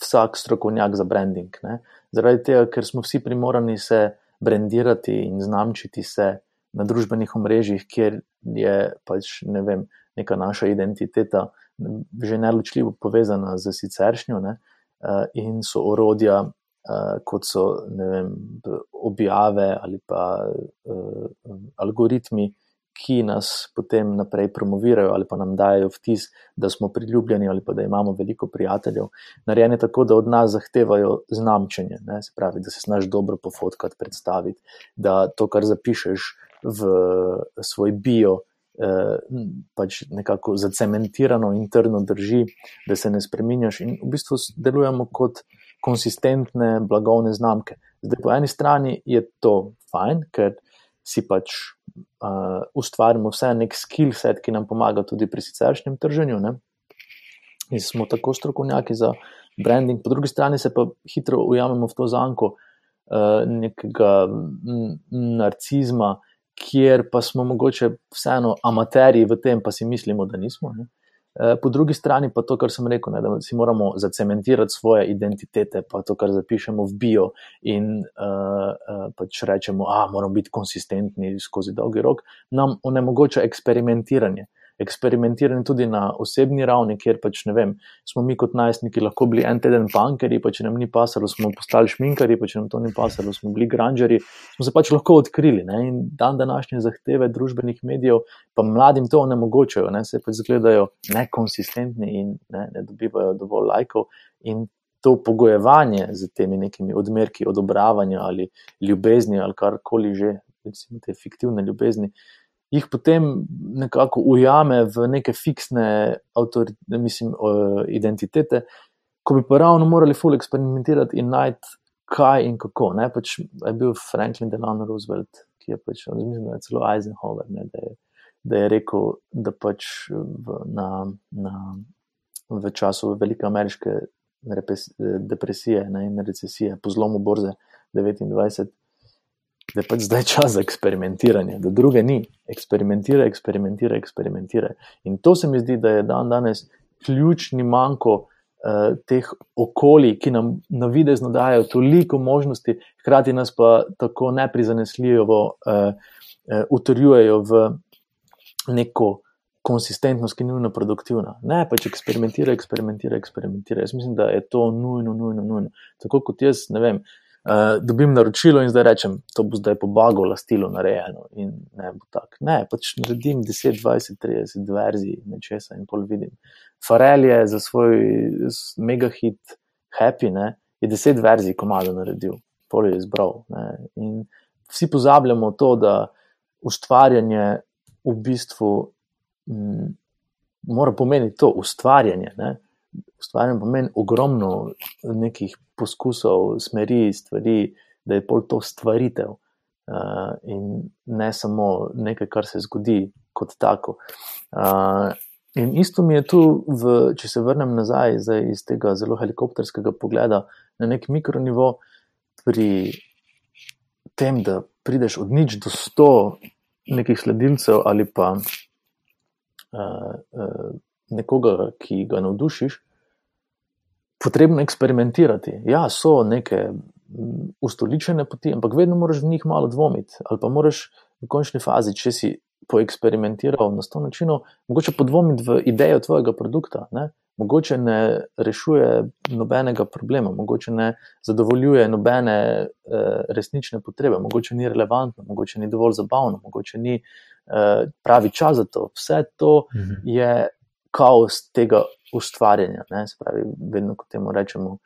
vsak strokovnjak za branding. Ne? Zaradi tega, ker smo vsi primorani se brandirati in znamčiti se na družbenih omrežjih, kjer je pač ne vem, neka naša identiteta že neločljivo povezana z siceršnjo ne? Eh, in so orodja. Uh, kot so vem, objave ali pa uh, algoritmi, ki nas potem naprej promovirajo ali pa nam dajo vtis, da smo priljubljeni ali pa da imamo veliko prijateljev, narejene tako, da od nas zahtevajo znamčenje, ne? se pravi, da se znaš dobro pofotkati, predstaviti, da to, kar zapišeš v svoj bio, eh, pač nekako zacementirano in trdno drži, da se ne spremenjaš in v bistvu delujemo kot konsistentne blagovne znamke. Zdaj, po eni strani je to fajn, ker si pač uh, ustvarimo vse nek skill set, ki nam pomaga tudi pri siceršnjem trženju. Ne? In smo tako strokovnjaki za branding, po drugi strani se pa hitro ujamemo v to zanko uh, nekega narcizma, kjer pa smo mogoče vseeno amaterji v tem, pa si mislimo, da nismo. Ne? Eh, po drugi strani pa to, kar sem rekel, ne, da si moramo zacementirati svoje identitete, pa to, kar zapišemo v bio in uh, pač rečemo, da moramo biti konsistentni skozi dolgi rok, nam onemogoča eksperimentiranje eksperimentirani tudi na osebni ravni, kjer pač ne vem, smo mi kot najstniki lahko bili en teden pankeri, pa če nam ni pasalo, smo postali šminkari, pa če nam to ni pasalo, smo bili granžeri, smo se pač lahko odkrili. Ne? In dan današnje zahteve družbenih medijev pa mladim to onemogočajo, ne? se pač zgledajo nekonsistentni in ne, ne dobivajo dovolj lajkov. To pogojevanje z temi nekimi odmerki odobravanja ali ljubezni ali karkoli že, recimo te fiktivne ljubezni, uh, jih potem nekako ujame v neke fiksne mislim, identitete, ko bi pa ravno morali ful eksperimentirati in najti, kaj in kako. Ne? Pač je bil Franklin Delano Roosevelt, ki je pač, mislim, da je celo Eisenhower, ne, da, je, da je rekel, da pač v, na, na, v času velike ameriške depresije ne, in recesije, po zlomu borze 29 da je pač zdaj čas za eksperimentiranje, da druge ni. Eksperimentira, eksperimentira, eksperimentira. In to se mi zdi, da je dan danes ključni manjko uh, teh okolij, ki nam na videzno dajo toliko možnosti, hkrati nas pa tako neprizanesljivo uh, uh, utrjujejo v neko. Konsistentnost, ki je nujno produktivna. Ne, pač eksperimentira, eksperimentira, eksperimentira. Jaz mislim, da je to nujno, nujno, nujno. Tako kot jaz, ne vem, uh, uh, dobim naročilo in zdaj rečem, to bo zdaj po bagu lastilo narejeno. In ne bo tako. Ne, pač naredim 10, 20, 30 verzij nečesa in pol vidim. Farel je za svoj mega hit Happy, ne, je 10 verzij komado naredil, pol je izbral. Ne. In vsi pozabljamo to, da ustvarjanje v bistvu m, mora pomeniti to ustvarjanje. Ne ustvarjanje pomeni ogromno nekih poskusov, smeri, stvari, da je pol to stvaritev uh, in ne samo nekaj, kar se zgodi kot tako. Uh, in isto mi je tu, v, če se vrnem nazaj iz tega zelo helikopterskega pogleda na nek mikronivo, pri tem, da prideš od nič do sto nekih sledilcev ali pa. Uh, uh, Nekoga, ki ga navdušiš, potrebno eksperimentirati. Ja, so neke ustoličene poti, ampak vedno moraš v njih malo dvomiti. Ali pa moraš v končni fazi, če si poeksperimentiral na sto načinov, mogoče podvomiti v idejo tvojega produkta. Ne? Mogoče ne rešuje nobenega problema, mogoče ne zadovoljuje nobene e, resnične potrebe, mogoče ni relevantno, mogoče ni dovolj zabavno, mogoče ni e, pravi čas za to. Vse to mhm. je kaos tega ustvarjanja. Ne? Se pravi, vedno, ko temu rečemo,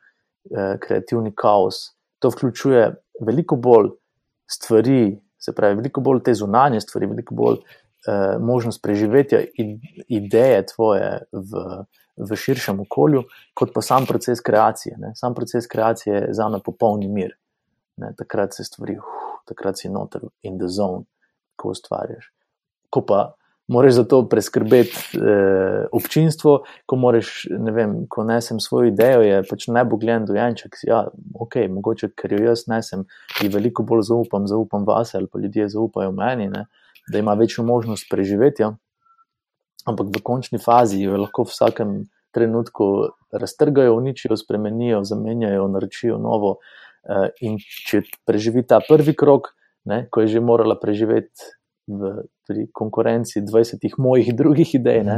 eh, kreativni kaos. To vključuje veliko bolj stvari, se pravi, veliko bolj te zunanje stvari, veliko bolj eh, možnost preživetja ideje tvoje v, v širšem okolju, kot pa sam proces kreacije. Ne? Sam proces kreacije je za me popolni mir. Ne? Takrat se stvari, uh, takrat si noter in the zone, ko ustvarjaš. Ko pa moraš za to preskrbeti eh, občinstvo, ko moraš, ne vem, ko nesem svojo idejo, je pač najbolj gledan dojenček. Ja, ok, mogoče, ker jo jaz nesem, ki veliko bolj zaupam, zaupam vase ali pa ljudje zaupajo meni, ne, da ima večjo možnost preživetja. Ampak v končni fazi jo lahko v vsakem trenutku raztrgajo, uničijo, spremenijo, zamenjajo, naročijo novo. Eh, in če preživi ta prvi krok, ne, ko je že morala preživeti v pri konkurenci 20 mojih drugih idej, ne,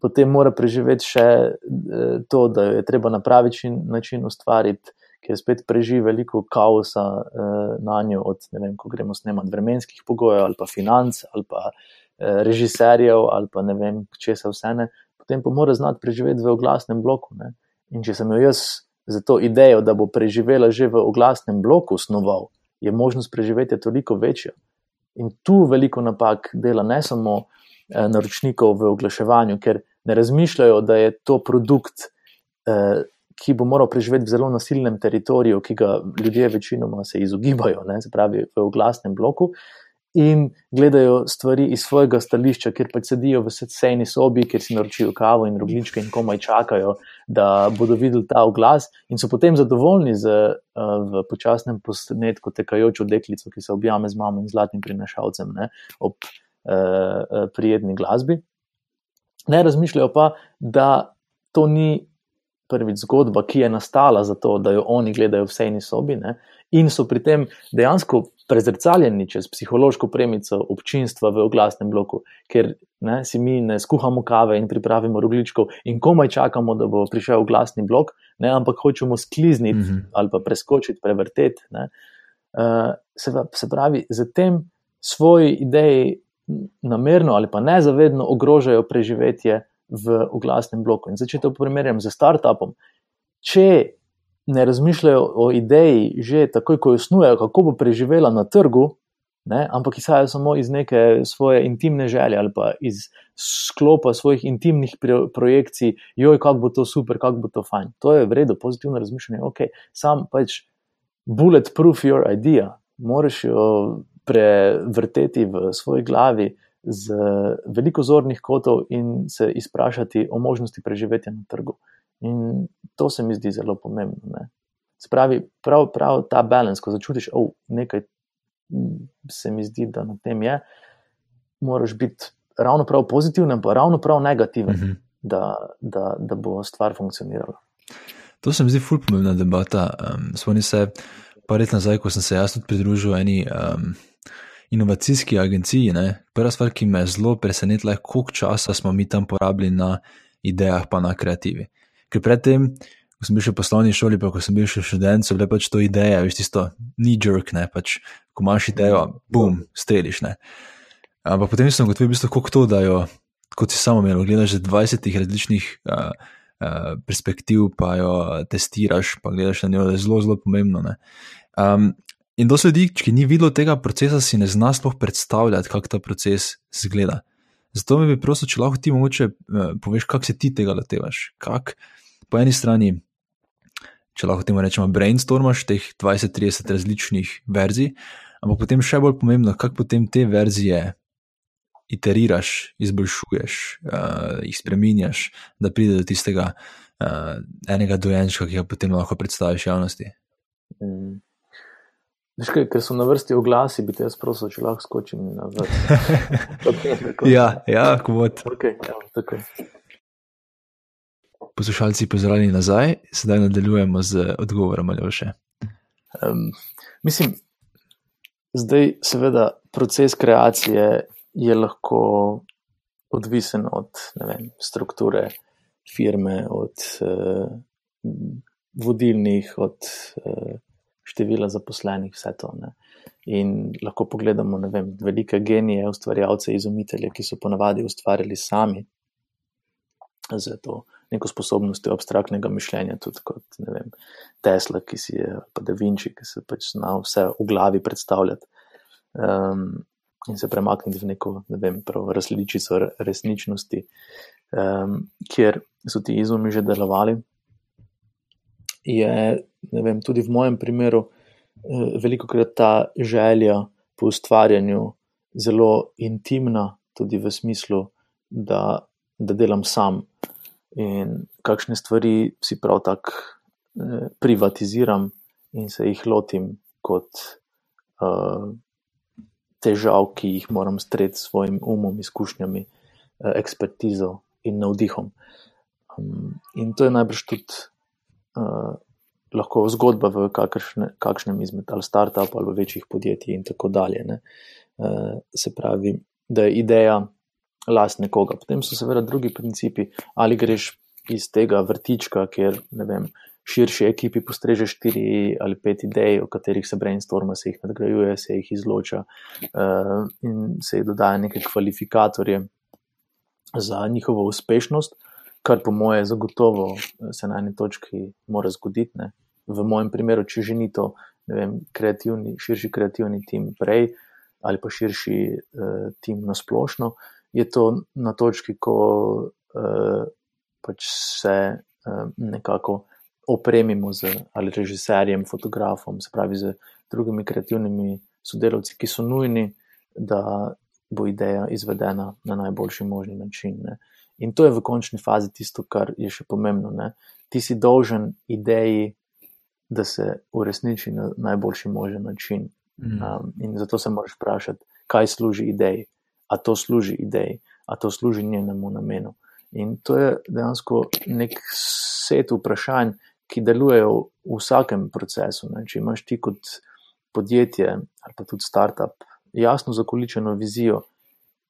potem mora preživeti še eh, to, da je treba na pravi način ustvariti, ker spet preživi veliko kaosa eh, na njo, od ne vem, ko gremo snemati vremenskih pogojev ali pa financ ali pa eh, režiserjev ali pa ne vem, če se vse ne. Potem pa mora znati preživeti v oglasnem bloku. Ne. In če sem jo jaz za to idejo, da bo preživela že v oglasnem bloku, snoval, je možnost preživetja toliko večja. In tu veliko napak dela ne samo eh, naročnikov v oglaševanju, ker ne razmišljajo, da je to produkt, eh, ki bo moral preživeti v zelo nasilnem teritoriju, ki ga ljudje večinoma se izogibajo, ne, se pravi v oglasnem bloku. in gledajo stvari iz svojega stališča, ker pač sedijo v sejni sobi, kjer si naročijo kavo in rogličke in komaj čakajo, da bodo videli ta oglas, in so potem zadovoljni z uh, počasnem posnetku tekajočo deklico, ki se objame z mamo in zlatim prinašalcem ne, ob uh, prijetni glasbi. Ne razmišljajo pa, da to ni prvič zgodba, ki je nastala zato, da jo oni gledajo v sejni sobi, ne, in so pri tem dejansko prezrcaljeni čez psihološko premico občinstva v oglasnem bloku, ker ne, si mi ne skuhamo kave in pripravimo rogličkov in komaj čakamo, da bo prišel oglasni blok, ne, ampak hočemo sklizniti mm -hmm. ali pa preskočiti, prevrteti. Uh, se, se pravi, z tem svoji ideji namerno ali pa nezavedno ogrožajo preživetje v oglasnem bloku. In če to primerjam z startupom, če ne razmišljajo o ideji, že takoj, ko jo snujejo, kako bo preživela na trgu, ne, ampak izhajajo samo iz neke svoje intimne želje ali pa iz sklopa svojih intimnih projekcij, joj, kako bo to super, kako bo to fajn. To je vredno, pozitivno razmišljanje. Ok, sam pač bulletproof your idea, moraš jo prevrteti v svoji glavi. Z veliko zornih kotov, in se izprašati o možnosti preživetja na trgu. In to se mi zdi zelo pomembno. Ne. Se pravi, prav, prav ta balans, ko začutiš, da oh, nekaj se mi zdi, da na tem je, moraš biti ravno prav pozitiven, pa ravno prav negativen, uh mhm. -huh. da, da, da bo stvar funkcionirala. To se mi zdi fulp pomembna debata. Um, Spomni se, pa let nazaj, ko sem se jaz tudi pridružil eni. Um, Inovacijski agenciji. Ne? Prva stvar, ki me je zelo presenetila, je, koliko časa smo mi tam porabili na idejah, pa na kreativi. Ker predtem, ko sem bil še v poslovni šoli, pa ko sem bil še študent, so bile pač to ideje, veš, tisto ni jerk, ne pač, ko imaš idejo, bum, streliš. Ne. Ampak potem sem gotovil, v bistvu, kako to dajo, kot si samo imel, gledaš že 20 različnih uh, uh, perspektiv, pa jo testiraš, pa gledaš na njo, da je zelo, zelo pomembno. Um, in dosti ljudi, ki ni videlo tega procesa, si ne zna sploh predstavljati, kako ta proces zgleda. Zato me bi prosil, če lahko ti mogoče uh, poveš, kako se ti tega lotevaš. Kako po eni strani, če lahko temu rečemo, brainstormaš teh 20-30 različnih verzij, ampak potem še bolj pomembno, kako potem te verzije iteriraš, izboljšuješ, uh, jih spremenjaš, da pride do tistega uh, enega dojenčka, ki ga potem lahko predstaviš javnosti. Mm. Kaj, ker so na vrsti oglasi, bi te jaz prosil, če lahko skočim na vrsto. ja, ja, kot. Okay, ja, poslušalci pozorili nazaj, sedaj nadaljujemo z odgovorom ali še. Um, mislim, zdaj, seveda, proces kreacije je lahko odvisen od vem, strukture firme, od uh, vodilnih, od uh, števila zaposlenih, vse to. Ne. In lahko pogledamo vem, velike genije, ustvarjalce, izumitelje, ki so ponavadi ustvarjali sami. Zato neko sposobnostjo abstraktnega mišljenja, tudi kot vem, Tesla, ki si je, pa Da Vinci, ki se pač zna vse v glavi predstavljati um, in se premakniti v neko ne vem, različico resničnosti, um, kjer so ti izumi že delovali. Je vem, tudi v mojem primeru eh, veliko krat ta želja po ustvarjanju zelo intimna, tudi v smislu, da, da delam sam in kakšne stvari si prav tako eh, privatiziram in se jih lotim kot uh, težav, ki jih moram streti s svojim umom, izkušnjami, uh, ekspertizo in navdihom. Um, in to je najbrž tudi uh, lahko zgodba v kakršne, kakšnem izmed ali start-up ali večjih podjetij in tako dalje. Uh, se pravi, da je ideja last nekoga. Potem so seveda drugi principi, ali greš iz tega vrtička, kjer vem, širši ekipi postreže štiri ali pet idej, o katerih se brainstorma, se jih nadgrajuje, se jih izloča uh, in se jih dodaja neke kvalifikatorje za njihovo uspešnost, kar po moje zagotovo se na eni točki mora zgoditi. Ne. V mojem primeru, če že ni to vem, kreativni, širši kreativni tim prej ali pa širši uh, tim na splošno, uh, je to na točki, ko uh, pač se uh, nekako opremimo z ali režiserjem, fotografom, se pravi z drugimi kreativnimi sodelavci, ki so nujni da bo ideja izvedena na najboljši možni način. Ne. In to je v končni fazi tisto, kar je še pomembno. Ne. Ti si dolžen ideji, da se uresniči na najboljši možen način. Mm. Um, in zato se moraš vprašati, kaj služi ideji, a to služi ideji, a to služi njenemu namenu. In to je dejansko nek set vprašanj, ki delujejo v vsakem procesu. Ne. Če imaš ti kot podjetje ali pa tudi startup jasno zakoličeno vizijo,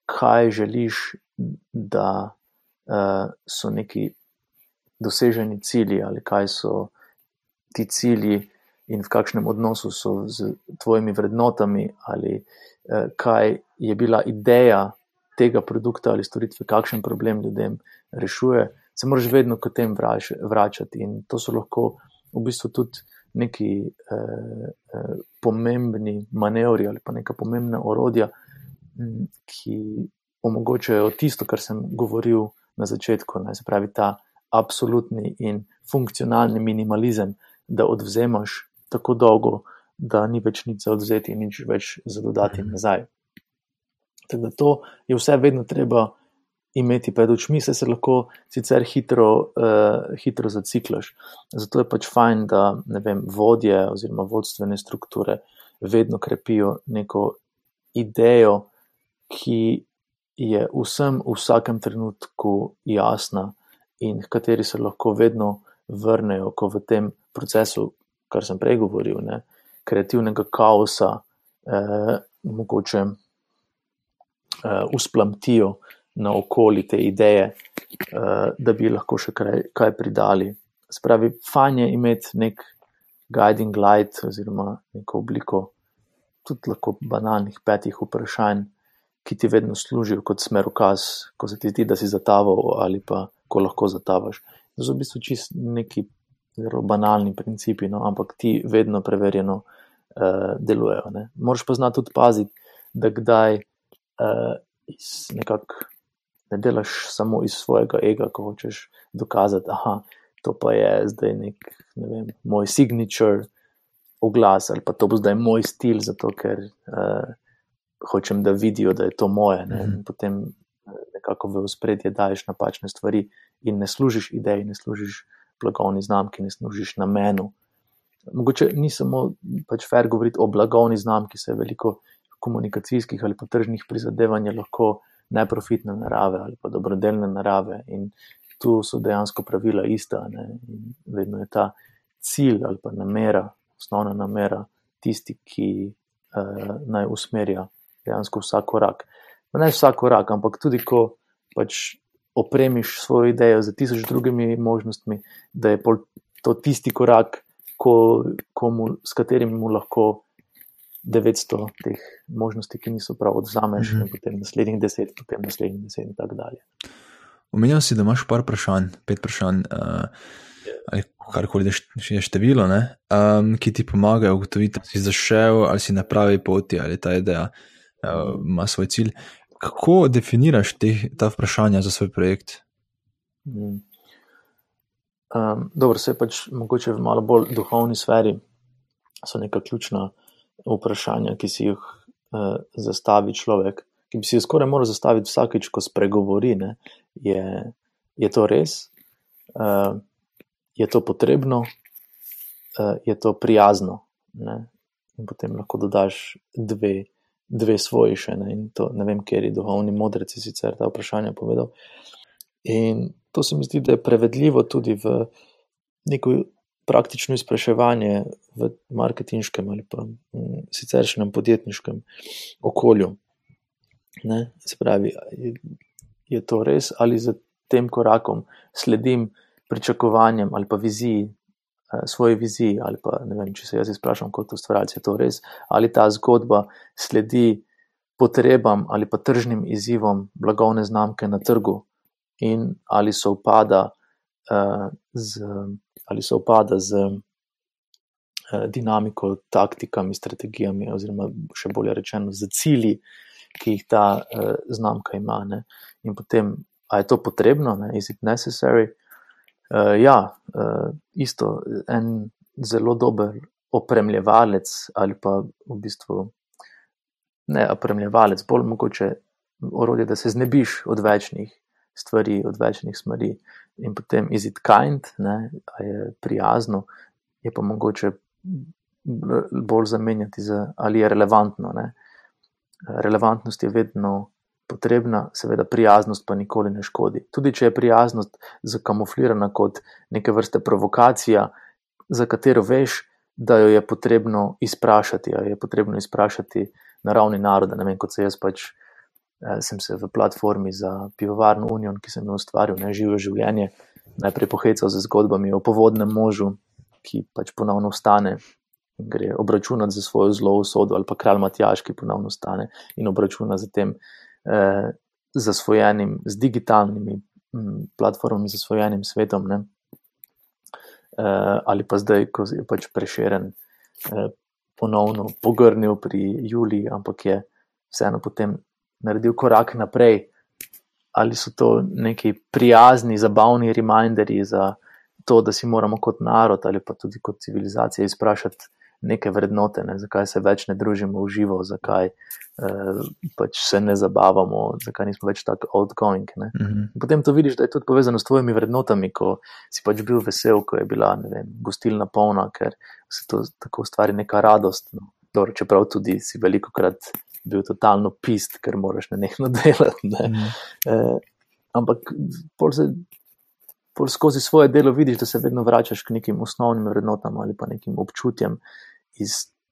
kaj želiš, da so neki doseženi cilji ali kaj so ti cilji. In v kakšnem odnosu so z tvojimi vrednotami, ali eh, kaj je bila ideja tega produkta ali storitve, kakšen problem ljudem rešuje, se moraš vedno k tem vrač, vračati. In to so lahko v bistvu tudi neki eh, eh, pomembni manevri ali pa neka pomembna orodja, m, ki omogočajo tisto, kar sem govoril na začetku, ne, se pravi ta absolutni in funkcionalni minimalizem, da odvzemaš tako dolgo, da ni več nič za odvzeti in nič več za dodati nazaj. Tako da to je vse vedno treba imeti pred očmi, se, se lahko sicer hitro, uh, hitro zaciklaš. Zato je pač fajn, da vem, vodje oziroma vodstvene strukture vedno krepijo neko idejo, ki je vsem v vsakem trenutku jasna in h kateri se lahko vedno vrnejo, ko v tem procesu, kar sem prej govoril, ne, kreativnega kaosa, eh, mogoče uh, usplamtijo na okoli te ideje, uh, da bi lahko še kaj, kaj pridali. Spravi, fajn je imeti nek guiding light oziroma neko obliko tudi lahko banalnih petih vprašanj, ki ti vedno služijo kot smer ukaz, ko se ti zdi, da si zataval ali pa ko lahko zatavaš. To so v bistvu čist neki zelo banalni principi, no, ampak ti vedno preverjeno uh, delujejo. Moraš pa znati tudi paziti, da kdaj uh, nekako ne delaš samo iz svojega ega, ko hočeš dokazati, da to pa je zdaj nek, ne vem, moj signature oglas ali pa to bo zdaj moj stil, zato ker uh, hočem, da vidijo, da je to moje. Ne? In potem nekako v spredje daješ napačne stvari in ne služiš ideji, ne služiš blagovni znamki, ne služiš namenu. Mogoče ni samo pač fair govoriti o blagovni znamki, se je veliko komunikacijskih ali pa tržnih prizadevanj lahko neprofitne narave ali pa dobrodelne narave. In tu so dejansko pravila ista. Vedno je ta cilj ali pa namera, osnovna namera, tisti, ki uh, naj usmerja dejansko vsak korak. Pa ne vsak korak, ampak tudi ko pač opremiš svojo idejo z tisoč drugimi možnostmi, da je to tisti korak, ko, komu, s katerim mu lahko 900 teh možnosti, ki niso prav odvzameš, mm -hmm. in potem naslednjih 10, potem naslednjih 10 in tako dalje. Omenjal si, da imaš par vprašanj, pet vprašanj, uh, ali karkoli je število, um, ki ti pomagajo ugotoviti, da si zašel ali si na pravi poti ali ta ideja uh, ima svoj cilj. Kako definiraš te, ta vprašanja za svoj projekt? Um, dobro, se pač mogoče v malo bolj duhovni sferi so neka ključna vprašanja, ki si jih uh, zastavi človek, ki bi si jih skoraj moral zastaviti vsakeč, ko spregovori. Je, je to res, uh, je to potrebno, uh, je to prijazno. Ne? In potem lahko dodaš dve, dve svoje še. Ne? To, ne vem, kje je duhovni modreci sicer ta vprašanja povedal. In to se mi zdi, da je prevedljivo tudi v neko praktično izpraševanje v marketinškem ali pa mm, siceršnjem podjetniškem okolju. Ne? Se pravi, je to res ali za tem korakom sledim pričakovanjem ali pa viziji, svoji viziji, ali pa ne vem, če se jaz izprašam kot ustvarjalec, je to res, ali ta zgodba sledi potrebam ali pa tržnim izzivom blagovne znamke na trgu in ali so upada uh, z ali se opada z eh, dinamiko, taktikami, strategijami, oziroma še bolje rečeno, z cilji, ki jih ta eh, znamka ima. Ne. In potem, ali je to potrebno, ne? is it necessary? Uh, ja, uh, isto en zelo dober opremljevalec ali pa v bistvu ne opremljevalec, bolj mogoče orodje, da se znebiš odvečnih stvari, odvečnih smeri. In potem is it kind, ne, je prijazno, je pa mogoče bolj zamenjati z ali je relevantno. Ne. Relevantnost je vedno potrebna, seveda prijaznost pa nikoli ne škodi. Tudi če je prijaznost zakamuflirana kot neke vrste provokacija, za katero veš, da jo je potrebno izprašati, ali je potrebno izprašati na ravni naroda. Ne vem, kot se jaz pač. Eh, sem se v platformi za pivovarno Union, ki sem jo ustvaril, ne živo življenje, najprej pohecal z zgodbami o povodnem možu, ki pač ponovno vstane in gre obračunati za svojo zlo usodo, ali pa kralj Matjaš, ki ponovno vstane in obračuna z tem eh, zasvojenim, z digitalnimi hm, platformami, zasvojenim svetom. Ne? Eh, ali pa zdaj, ko je pač preširen, eh, ponovno pogrnil pri Juliji, ampak je vseeno potem naredil korak naprej, ali so to neki prijazni, zabavni reminderji za to, da si moramo kot narod ali pa tudi kot civilizacija izprašati neke vrednote, ne, zakaj se več ne družimo v živo, zakaj eh, pač se ne zabavamo, zakaj nismo več tako outgoing. Mm -hmm. Potem to vidiš, da je tudi povezano s tvojimi vrednotami, ko si pač bil vesel, ko je bila vem, gostilna polna, ker se to tako ustvari neka radost. No. Dobro, čeprav tudi si veliko krat bil totalno pist, ker moraš na nekaj delati. Ne. Mm. Eh, ampak pol se, pol skozi svoje delo vidiš, da se vedno vračaš k nekim osnovnim vrednotam ali pa nekim občutjem iz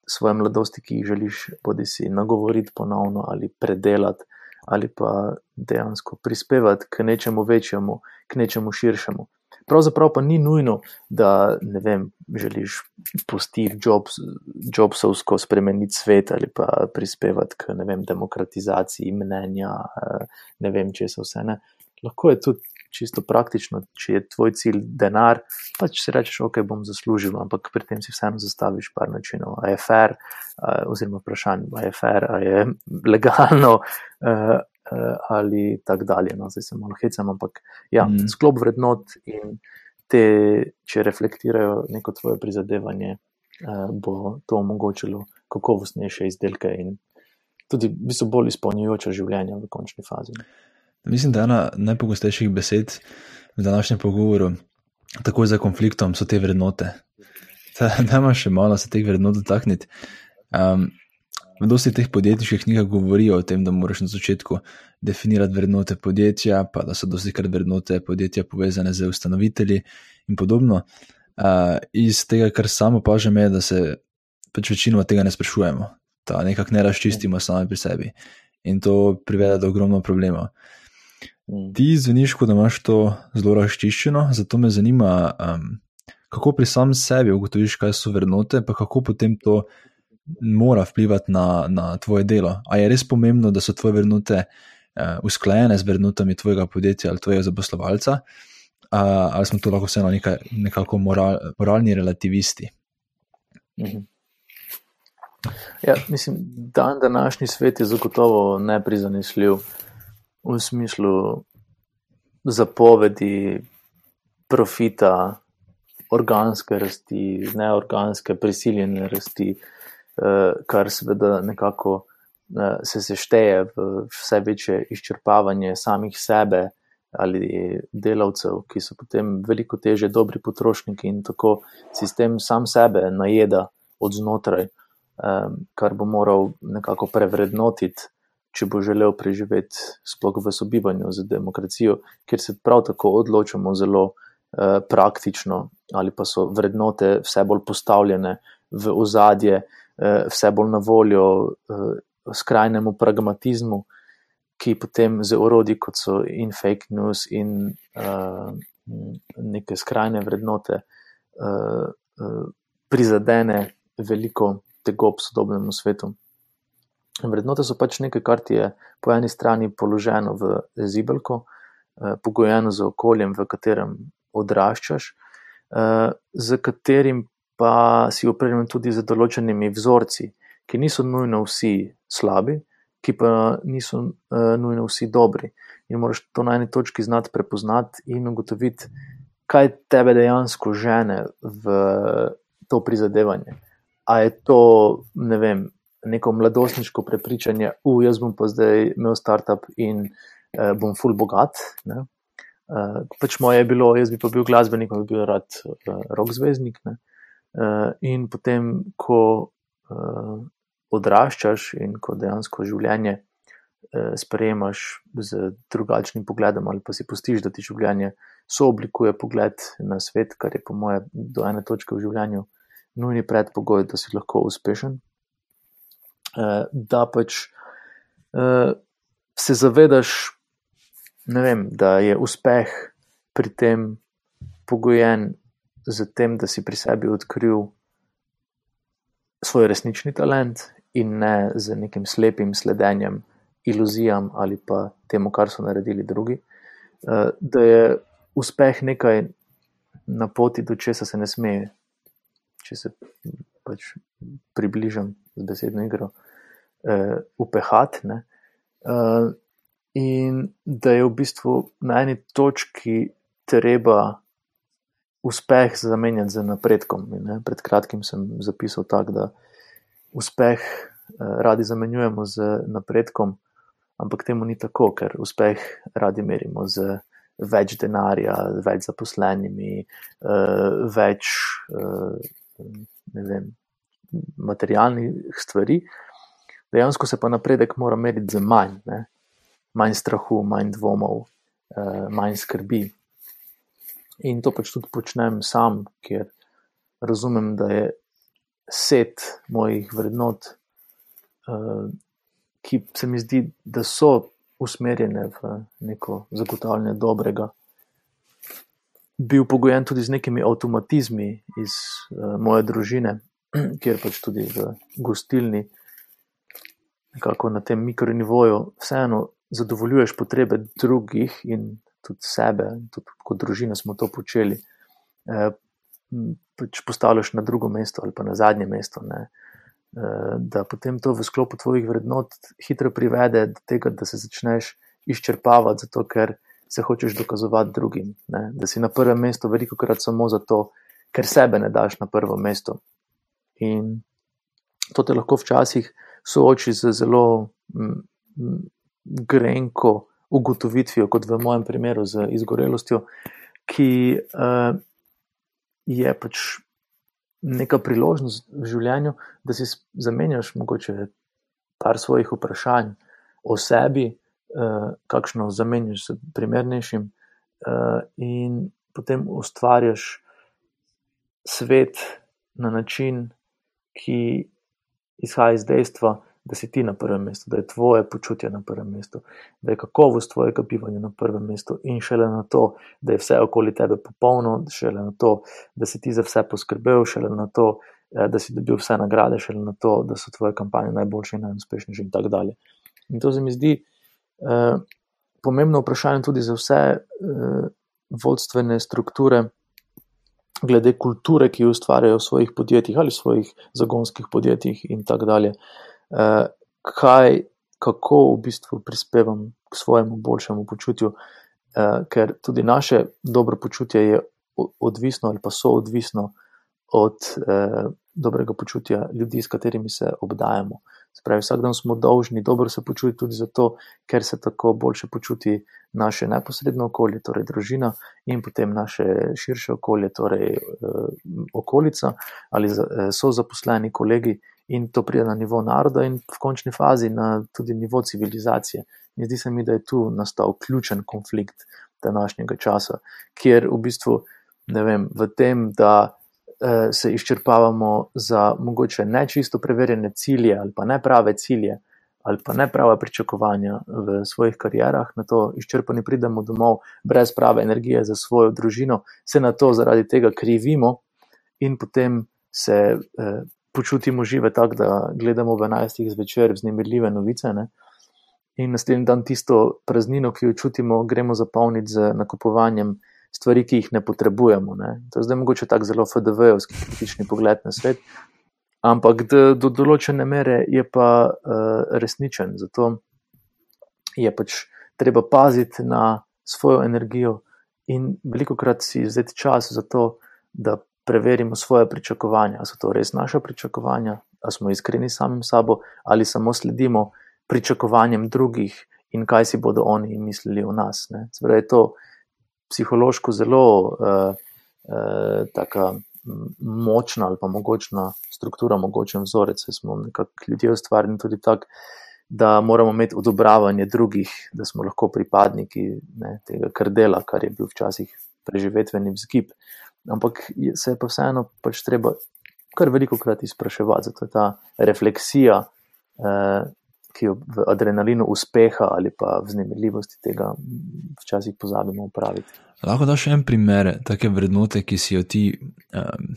svoje mladosti, ki jih želiš bodi si nagovoriti ponovno ali predelati. Ali pa dejansko prispevati k nečemu večjemu, k nečemu širšemu. Pravzaprav pa ni nujno, da ne vem, želiš postiti Jobs, Jobsovsko spremeniti svet ali pa prispevati k vem, demokratizaciji mnenja, ne vem, če se vse ne. Lahko je tudi čisto praktično, če je tvoj cilj denar, pač si rečeš, ok, bom zaslužil, ampak pri tem si vseeno zastaviš par načinov. A je fair, oziroma vprašanje, a je fair, a je legalno, Eh, ali tako dalje. No, zdaj se malo hecam, ampak ja, mm. sklop vrednot in te, če reflektirajo neko tvoje prizadevanje, eh, bo to omogočilo kakovostnejše izdelke in tudi v bistvu bolj izpolnjujoče življenje v končni fazi. Mislim, da ena najpogostejših besed v današnjem pogovoru, takoj za konfliktom, so te vrednote. Da imaš še malo se teh vrednot dotakniti. Um, V dosti teh podjetniških knjigah govorijo o tem, da moraš na začetku definirati vrednote podjetja, pa da so dosti krat vrednote podjetja povezane z ustanovitelji in podobno. Uh, iz tega, kar samo opažam, je, da se pač večinoma tega ne sprašujemo, da nekako ne razčistimo sami pri sebi in to privede do ogromno problemov. Mm. Ti zveniš, kot da imaš to zelo razčiščeno, zato me zanima, um, kako pri samem sebi ugotoviš, kaj so vrednote, pa kako potem to mora vplivati na, na tvoje delo. A je res pomembno, da so tvoje vrednote uh, usklajene z vrednotami tvojega podjetja ali tvojega zaposlovalca, uh, ali smo to lahko vseeno nekaj, nekako moral, moralni relativisti. Mhm. Ja, mislim, dan današnji svet je zagotovo neprizanesljiv v smislu zapovedi profita, organske rasti, neorganske, prisiljene rasti, Eh, kar seveda nekako eh, se sešteje v vse večje izčrpavanje samih sebe ali delavcev, ki so potem veliko teže dobri potrošniki in tako sistem sam sebe najeda od znotraj, kar bo moral nekako prevrednotiti. Če bo želel preživeti, sploh v sobivanju z demokracijo, kjer se prav tako odločamo zelo eh, praktično, ali pa so vrednote vse bolj postavljene v ozadje, eh, Eh, vse bolj na voljo eh, skrajnemu pragmatizmu, ki potem z orodji, kot so in fake news, in uh, neke skrajne vrednote, uh, uh, prizadene veliko tega v sodobnem svetu. Vrednote so pač nekaj, kar ti je po eni strani položeno v zibelko, uh, pogojeno z okoljem, v katerem odraščaš, uh, z katerim pa si opremljen tudi z določenimi vzorci, ki niso nujno vsi slabi, ki pa niso uh, nujno vsi dobri. In moraš to na eni točki znati prepoznati in ugotoviti, kaj tebe dejansko žene v to prizadevanje. A je to, ne vem, neko mladostniško prepričanje, da jaz bom pa zdaj imel startup in uh, bom full bogat. Ne. Uh, pač moje je bilo, jaz bi pa bil glasbenik, bi bil rad uh, rock zvezdnik. Uh, in potem, ko uh, odraščaš in ko dejansko življenje uh, sprejemaš z drugačnim pogledom, ali pa si pustiš, da ti življenje sooblikuje pogled na svet, kar je po moje do ene točke v življenju nujni predpogoj, da si lahko uspešen. Uh, da pač uh, se zavedaš, vem, da je uspeh pri tem pogojen z tem, da si pri sebi odkril svoj resnični talent in ne z nekim slepim sledenjem iluzijam ali pa temu, kar so naredili drugi. Eh, da je uspeh nekaj na poti, do česa se ne sme, če se pač približam z besedno igro, uh, upehati. Uh, in da je v bistvu na eni točki treba uspeh zamenjati z napredkom. In, Pred kratkim sem zapisal tako, da uspeh uh, radi zamenjujemo z napredkom, ampak temu ni tako, ker uspeh radi merimo z. Več denarja, več zaposlenimi, uh, več uh, vem, materialnih stvari, dejansko se pa napredek mora meriti z manj, ne? manj strahu, manj dvomov, eh, manj skrbi. In to pač tudi počnem sam, ker razumem, da je set mojih vrednot, eh, ki se mi zdi, da so usmerjene v neko zagotavljanje dobrega. Bil pogojen tudi z nekimi avtomatizmi iz uh, moje družine, kjer pač tudi v gostilni, nekako na tem mikronivoju, vseeno zadovoljuješ potrebe drugih in tudi sebe, tudi kot družina smo to počeli. E, pač postavljaš na drugo mesto ali pa na zadnje mesto. Ne? E, da potem to v sklopu tvojih vrednot hitro privede do tega, da se začneš izčrpavati, zato ker se hočeš dokazovati drugim. Ne? Da si na prvem mestu, veliko krat samo zato, ker sebe ne daš na prvo mesto. In to te lahko včasih sooči z zelo grenko ugotovitvijo, kot v mojem primeru z izgorelostjo, ki uh, je pač neka priložnost v življenju, da si zamenjaš mogoče par svojih vprašanj o sebi, kakšno zamenjaš s primernejšim, uh, in potem ustvarjaš svet na način, ki izhaja iz dejstva, da si ti na prvem mestu, da je tvoje počutje na prvem mestu, da je kakovost tvojega bivanja na prvem mestu in šele na to, da je vse okoli tebe popolno, šele na to, da si ti za vse poskrbel, šele na to, eh, da si dobil vse nagrade, šele na to, da so tvoje kampanje najboljše in najuspešnejše in tako dalje. In to se mi zdi eh, pomembno vprašanje tudi za vse eh, vodstvene strukture glede kulture, ki jo ustvarjajo v svojih podjetjih ali svojih zagonskih podjetjih, in tako dalje. Uh, kaj, kako v bistvu prispevam k svojemu boljšemu počutju, uh, ker tudi naše dobro počutje je odvisno ali pa so odvisno od uh, dobrega počutja ljudi, s katerimi se obdajamo. Spravi, vsak dan smo dolžni dobro se počutiti tudi zato, ker se tako boljše počuti naše neposredno okolje, torej družina, in potem naše širše okolje, torej uh, okolica ali uh, so zaposleni kolegi, in to pride na nivo naroda in v končni fazi na tudi nivo civilizacije. In zdi se mi, da je tu nastal ključen konflikt današnjega časa, kjer v bistvu ne vem, v tem, da se izčrpavamo za mogoče nečisto preverjene cilje ali pa ne prave cilje ali pa ne prava pričakovanja v svojih karjerah, na to izčrpani pridemo domov brez prave energije za svojo družino, se na to zaradi tega krivimo in potem se uh, počutimo žive tako, da gledamo v 11. zvečer vznemirljive novice. Ne? In naslednji dan tisto praznino, ki jo čutimo, gremo zapolniti z nakupovanjem stvari, ki jih ne potrebujemo. Ne? To je zdaj mogoče tako zelo FDV-ovski kritični pogled na svet, ampak do, do določene mere je pa uh, resničen. Zato je pač treba paziti na svojo energijo in veliko krat si vzeti čas za to, da preverimo svoje pričakovanja. So to res naše pričakovanja ali smo iskreni samim sabo, ali samo sledimo pričakovanjem drugih in kaj si bodo oni mislili o nas. Zdaj je to psihološko zelo uh, uh, taka močna ali pa mogočna struktura, mogočen vzorec. Smo nekako ljudje ustvarjeni tudi tako, da moramo imeti odobravanje drugih, da smo lahko pripadniki ne, tega krdela, kar je bil včasih preživetveni vzgib. Ampak se je pa vseeno pač treba kar veliko krat izpraševati, zato je ta refleksija, eh, ki jo v adrenalinu uspeha ali pa v znemirljivosti tega včasih pozabimo upraviti. Lahko daš en primer take vrednote, ki si jo ti um,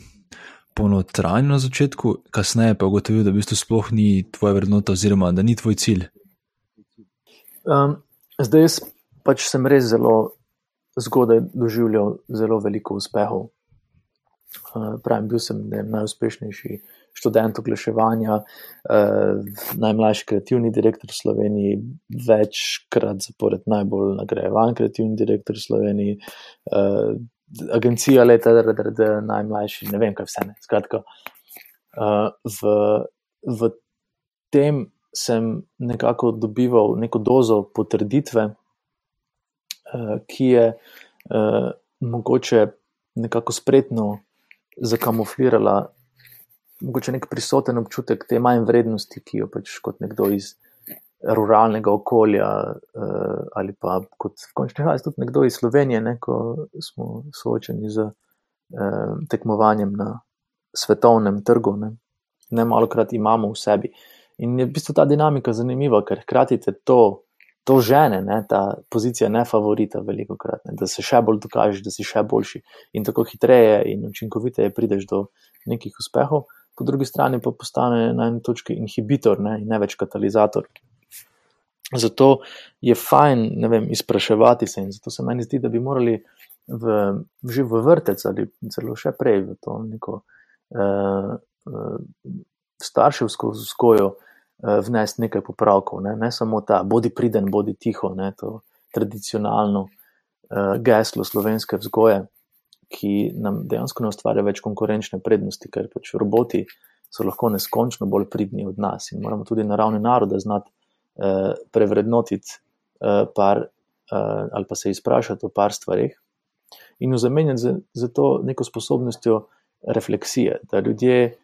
ponotranil na začetku, kasneje pa ugotovil, da v bistvu sploh ni tvoja vrednota oziroma da ni tvoj cilj? Um, zdaj jaz pač sem res zelo zgodaj doživljal zelo veliko uspehov. Uh, pravim, bil sem ne, najuspešnejši študent oglaševanja, uh, najmlajši kreativni direktor v Sloveniji, večkrat zapored najbolj nagrajevan kreativni direktor v Sloveniji, uh, agencija leta, da je najmlajši, ne vem, kaj vse. Ne. Skratka, uh, v, v tem sem nekako dobival neko dozo potrditve, uh, ki je uh, mogoče nekako spretno zakamuflirala mogoče nek prisoten občutek te manj vrednosti, ki jo pač kot nekdo iz ruralnega okolja uh, ali pa kot v končni fazi tudi nekdo iz Slovenije, ne, ko smo soočeni z uh, tekmovanjem na svetovnem trgu, ne, ne malo krat imamo v sebi. In je v bistvu ta dinamika zanimiva, ker hkrati te to. To žene, ne, ta pozicija ne favorita, veliko krat, ne, da se še bolj dokažeš, da si še boljši in tako hitreje in učinkoviteje prideš do nekih uspehov po drugi strani pa postane na eni točki inhibitor, ne, ne več katalizator. Zato je fajn vem, izpraševati se in zato se meni zdi, da bi morali v, že v vrtec ali celo še prej v to neko uh, uh, starševsko vzgojo uh, vnesti nekaj popravkov. Ne, ne samo ta bodi priden, bodi tiho, ne, to tradicionalno uh, geslo slovenske vzgoje ki nam dejansko ne ustvarja več konkurenčne prednosti, ker pač roboti so lahko neskončno bolj pridni od nas in moramo tudi na ravni naroda znati eh, prevrednotiti eh, par eh, ali pa se izprašati o par stvarih in jo zamenjati za, za to neko sposobnostjo refleksije, da ljudje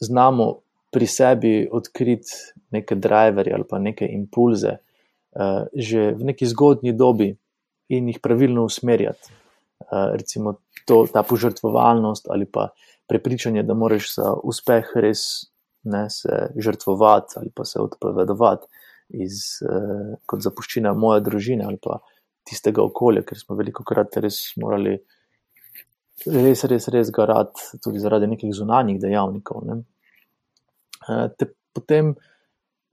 znamo pri sebi odkriti neke driverje ali pa neke impulze eh, že v neki zgodnji dobi in jih pravilno usmerjati. Eh, recimo to, ta požrtvovalnost ali pa prepričanje, da moraš za uspeh res ne, se žrtvovati ali pa se odpovedovati iz eh, kot zapuščina moje družine ali pa tistega okolja, ker smo veliko krat res morali res, res, res garati tudi zaradi nekih zunanjih dejavnikov. Ne. Eh, te potem,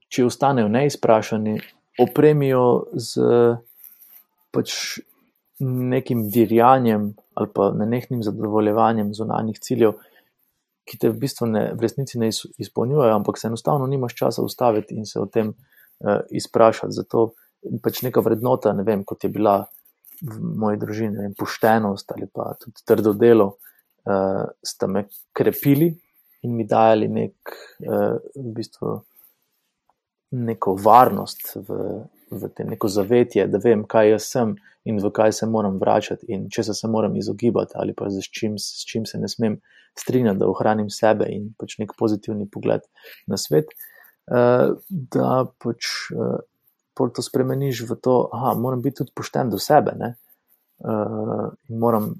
če ostanejo neizprašani, opremijo z pač nekim dirjanjem ali pa nenehnim zadovoljevanjem zunanjih ciljev, ki te v bistvu ne, v resnici ne izpolnjujejo, ampak se enostavno nimaš časa ustaviti in se o tem uh, izprašati. Zato pač neka vrednota, ne vem, kot je bila v moji družini, vem, poštenost ali pa tudi trdo delo, uh, sta me krepili in mi dajali nek, uh, v bistvu, neko varnost v, v tem, neko zavetje, da vem, kaj jaz sem in v kaj se moram vračati, in če se moram izogibati, ali pa s čim, s čim se ne smem strinjati, da ohranim sebe in pač nek pozitivni pogled na svet. Uh, da pač uh, to spremeniš v to, da moram biti tudi pošten do sebe uh, in moram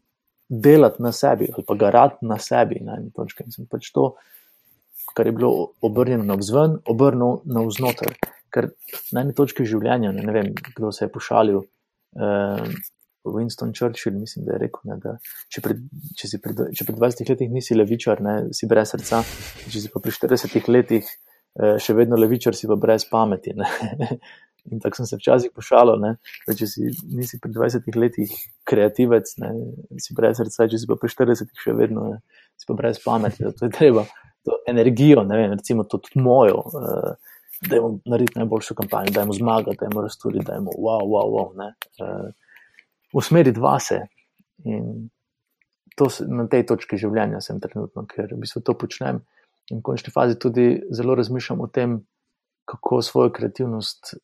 delati na sebi ali pa garati na sebi na eni točki. In sem pač to, kar je bilo obrnjeno na vzven, obrnil na vznoter. Ker na eni točki življenja, ne, ne vem, kdo se je pošalil, uh, Winston Churchill, mislim, da je rekel, ne, da če pred, če, pred, če pred 20 letih nisi levičar, ne, si brez srca, če si pa pri 40 letih uh, še vedno levičar, si pa brez pameti. Ne. In tako sem se včasih pošalil, ne, da če si, nisi pri 20 letih kreativec, ne, si brez srca, če si pa pri 40 še vedno, ne, si pa brez pameti. To je treba, to energijo, ne vem, recimo tudi mojo. Uh, da jim narediti najboljšo kampanjo, da jim zmagati, da jim razsturi, da jim wow, wow, wow. Uh, usmeriti vase. In to, na tej točki življenja sem trenutno, ker v bistvu to počnem In v končni fazi tudi zelo razmišljam o tem, kako svojo kreativnost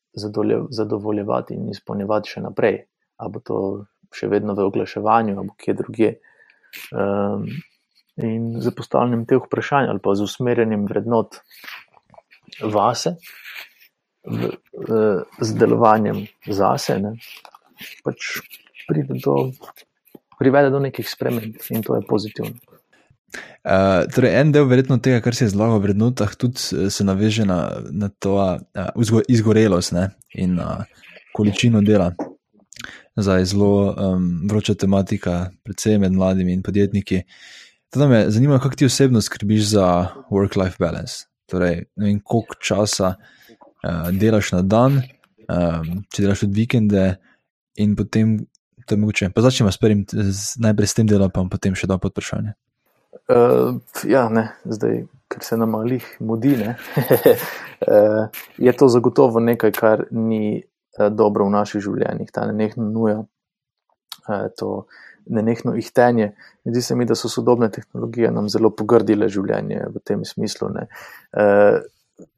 zadovoljevati in izpolnjevati še naprej. Ali bo to še vedno v oglaševanju, ali kje drugje. Um, in z postavljanjem teh vprašanj, ali pa z usmerjanjem vrednot vase, v, v, z delovanjem zase, ne, pač pride do, privede do nekih sprememb in to je pozitivno. Uh, torej, en del verjetno tega, kar se je zlagal v vrednotah, tudi eh, se naveže na, na to uh, izgorelost ne, in uh, količino dela. Zdaj je zelo um, vroča tematika, predvsem med mladimi in podjetniki. Teda me zanima, kako ti osebno skrbiš za work-life balance. Torej, ne vem, koliko časa uh, delaš na dan, um, če delaš tudi vikende, in potem, to je mogoče. Pa začnemo s prvim, najprej s tem delom, pa potem še da pod vprašanje. Uh, ja, ne, zdaj, ker se nam malih mudi, uh, je to zagotovo nekaj, kar ni uh, dobro v naših življenjih, ta nenehna nuja, uh, to nenehno ihtenje. Zdi se mi, da so sodobne tehnologije nam zelo pogrdile življenje v tem smislu. Uh,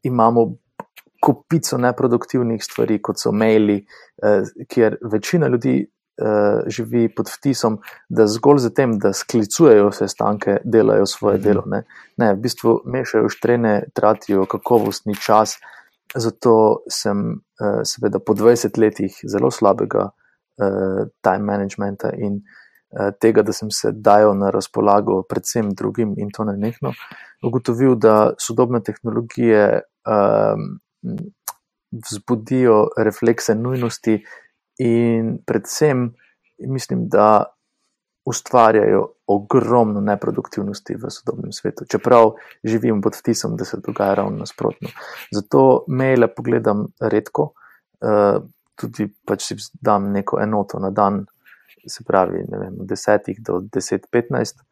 imamo kupico neproduktivnih stvari, kot so maili, uh, kjer večina ljudi uh, živi pod vtisom, da zgolj za tem, da sklicujejo vse stanke, delajo svoje delo. Ne, ne v bistvu mešajo štrene, tratijo kakovostni čas. Zato sem, seveda, po 20 letih zelo slabega uh, time managementa in uh, tega, da sem se dajal na razpolago predvsem drugim in to nenehno, ugotovil, da sodobne tehnologije um, vzbudijo reflekse nujnosti in predvsem mislim, da ustvarjajo ogromno neproduktivnosti v sodobnem svetu, čeprav živim pod vtisom, da se dogaja ravno nasprotno. Zato maile pogledam redko, uh, tudi pač si dam neko enoto na dan, se pravi, vem, od 10 do 10-15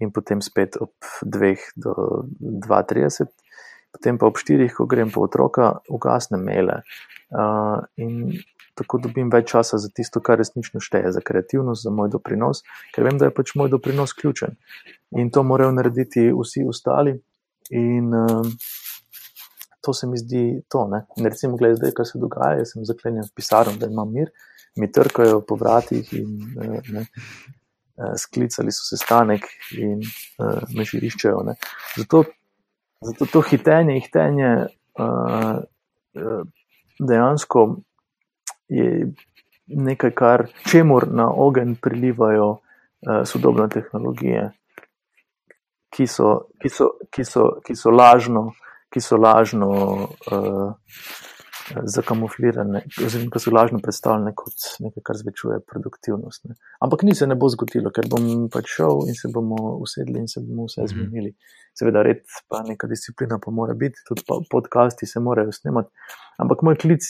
in potem spet ob 2 do 2-30. Potem pa ob štirih, ko grem po otroka, ugasnem maile. Uh, in tako dobim več časa za tisto, kar resnično šteje, za kreativnost, za moj doprinos, ker vem, da je pač moj doprinos ključen. In to morajo narediti vsi ostali. In uh, to se mi zdi to. Ne? In recimo, gledaj, zdaj, kaj se dogaja, jaz sem zaklenjen v pisarni, da imam mir, mi trkajo po vratih in uh, ne, uh, sklicali so se stanek in uh, me že iščejo. Zato, zato to hitenje, hitenje. Dejansko je nekaj, kar čemur na ogen prilivajo sodobne tehnologije, ki so, ki so, ki so, ki so lažno, ki so lažno uh, zakamuflirane, oziroma ki so lažno predstavljene kot nekaj, kar zvečuje produktivnost. Ne. Ampak ni se ne bo zgodilo, ker bom pač šel in se bomo usedli in se bomo vse mhm. zmenili. Seveda, red pa neka disciplina pa mora biti, tudi podcasti se morajo snemati. Ampak moj klic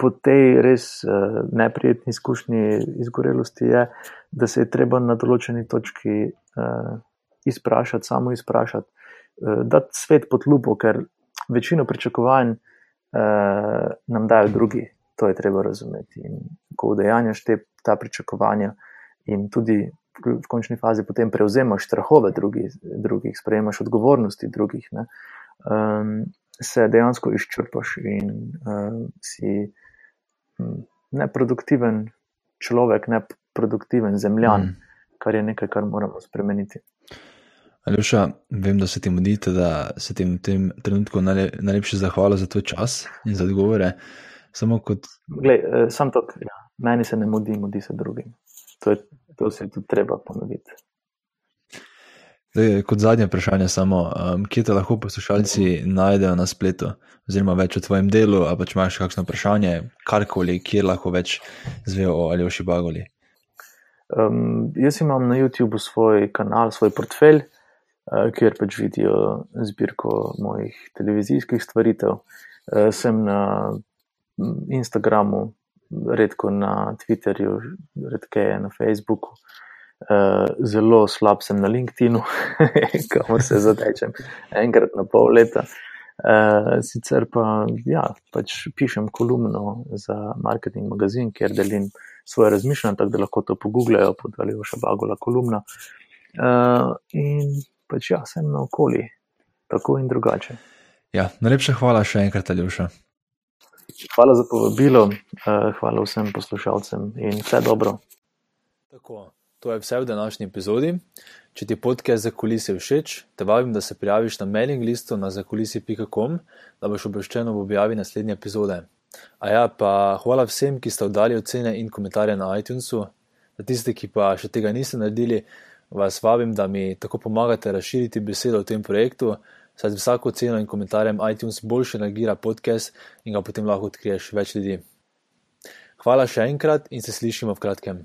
po tej res uh, neprijetni izkušnji izgorelosti je, da se je treba na določeni točki uh, izprašati, samo izprašati, uh, dati svet pod lupo, ker večino pričakovanj uh, nam dajo drugi. To je treba razumeti. In ko udejanjaš te, ta pričakovanja in tudi v končni fazi potem prevzemaš strahove drugih, drugih sprejemaš odgovornosti drugih. Um, se dejansko izčrpaš in uh, si hm, neproduktiven človek, neproduktiven zemljan, mm. kar je nekaj, kar moramo spremeniti. Aljoša, vem, da se ti mudite, da se ti v tem trenutku najlepše zahvala za tvoj čas in za odgovore. Samo kot. Glej, eh, sam to, ja. meni se ne mudi, mudi se drugim. To, je, to se tudi treba ponoviti. Zdaj, kot zadnje vprašanje, samo, um, kje te lahko poslušalci najdejo na spletu, oziroma več o tvojem delu, ali pa če imaš kakšno vprašanje, karkoli, kje lahko več zvejo o Aljoši Bagoli. Um, jaz imam na YouTubu svoj kanal, svoj portfelj, uh, kjer pač vidijo zbirko mojih televizijskih stvaritev. Uh, sem na Instagramu, redko na Twitterju, redkeje na Facebooku. Uh, zelo slab sem na LinkedIn, kamor se zatečem enkrat na pol leta. Uh, sicer pa, ja, pač pišem kolumno za marketing magazin, kjer delim svoje razmišljanje, tako da lahko to pogooglejo, podalijo še bagola kolumna. Uh, in pač ja, sem na okoli. tako in drugače. Ja, najlepša hvala še enkrat, Aljuša. Hvala za povabilo, uh, hvala vsem poslušalcem in vse dobro. Tako, to je vse v današnji epizodi. Če ti podcast za kulise všeč, te vabim, da se prijaviš na mailing listu na zakulisi.com, da boš obveščen ob objavi naslednje epizode. A ja, pa hvala vsem, ki ste oddali ocene in komentarje na iTunesu. Za tiste, ki pa še tega niste naredili, vas vabim, da mi tako pomagate razširiti besedo o tem projektu, saj z vsako ceno in komentarjem iTunes boljše nagira podcast in ga potem lahko odkriješ več ljudi. Hvala še enkrat in se slišimo v kratkem.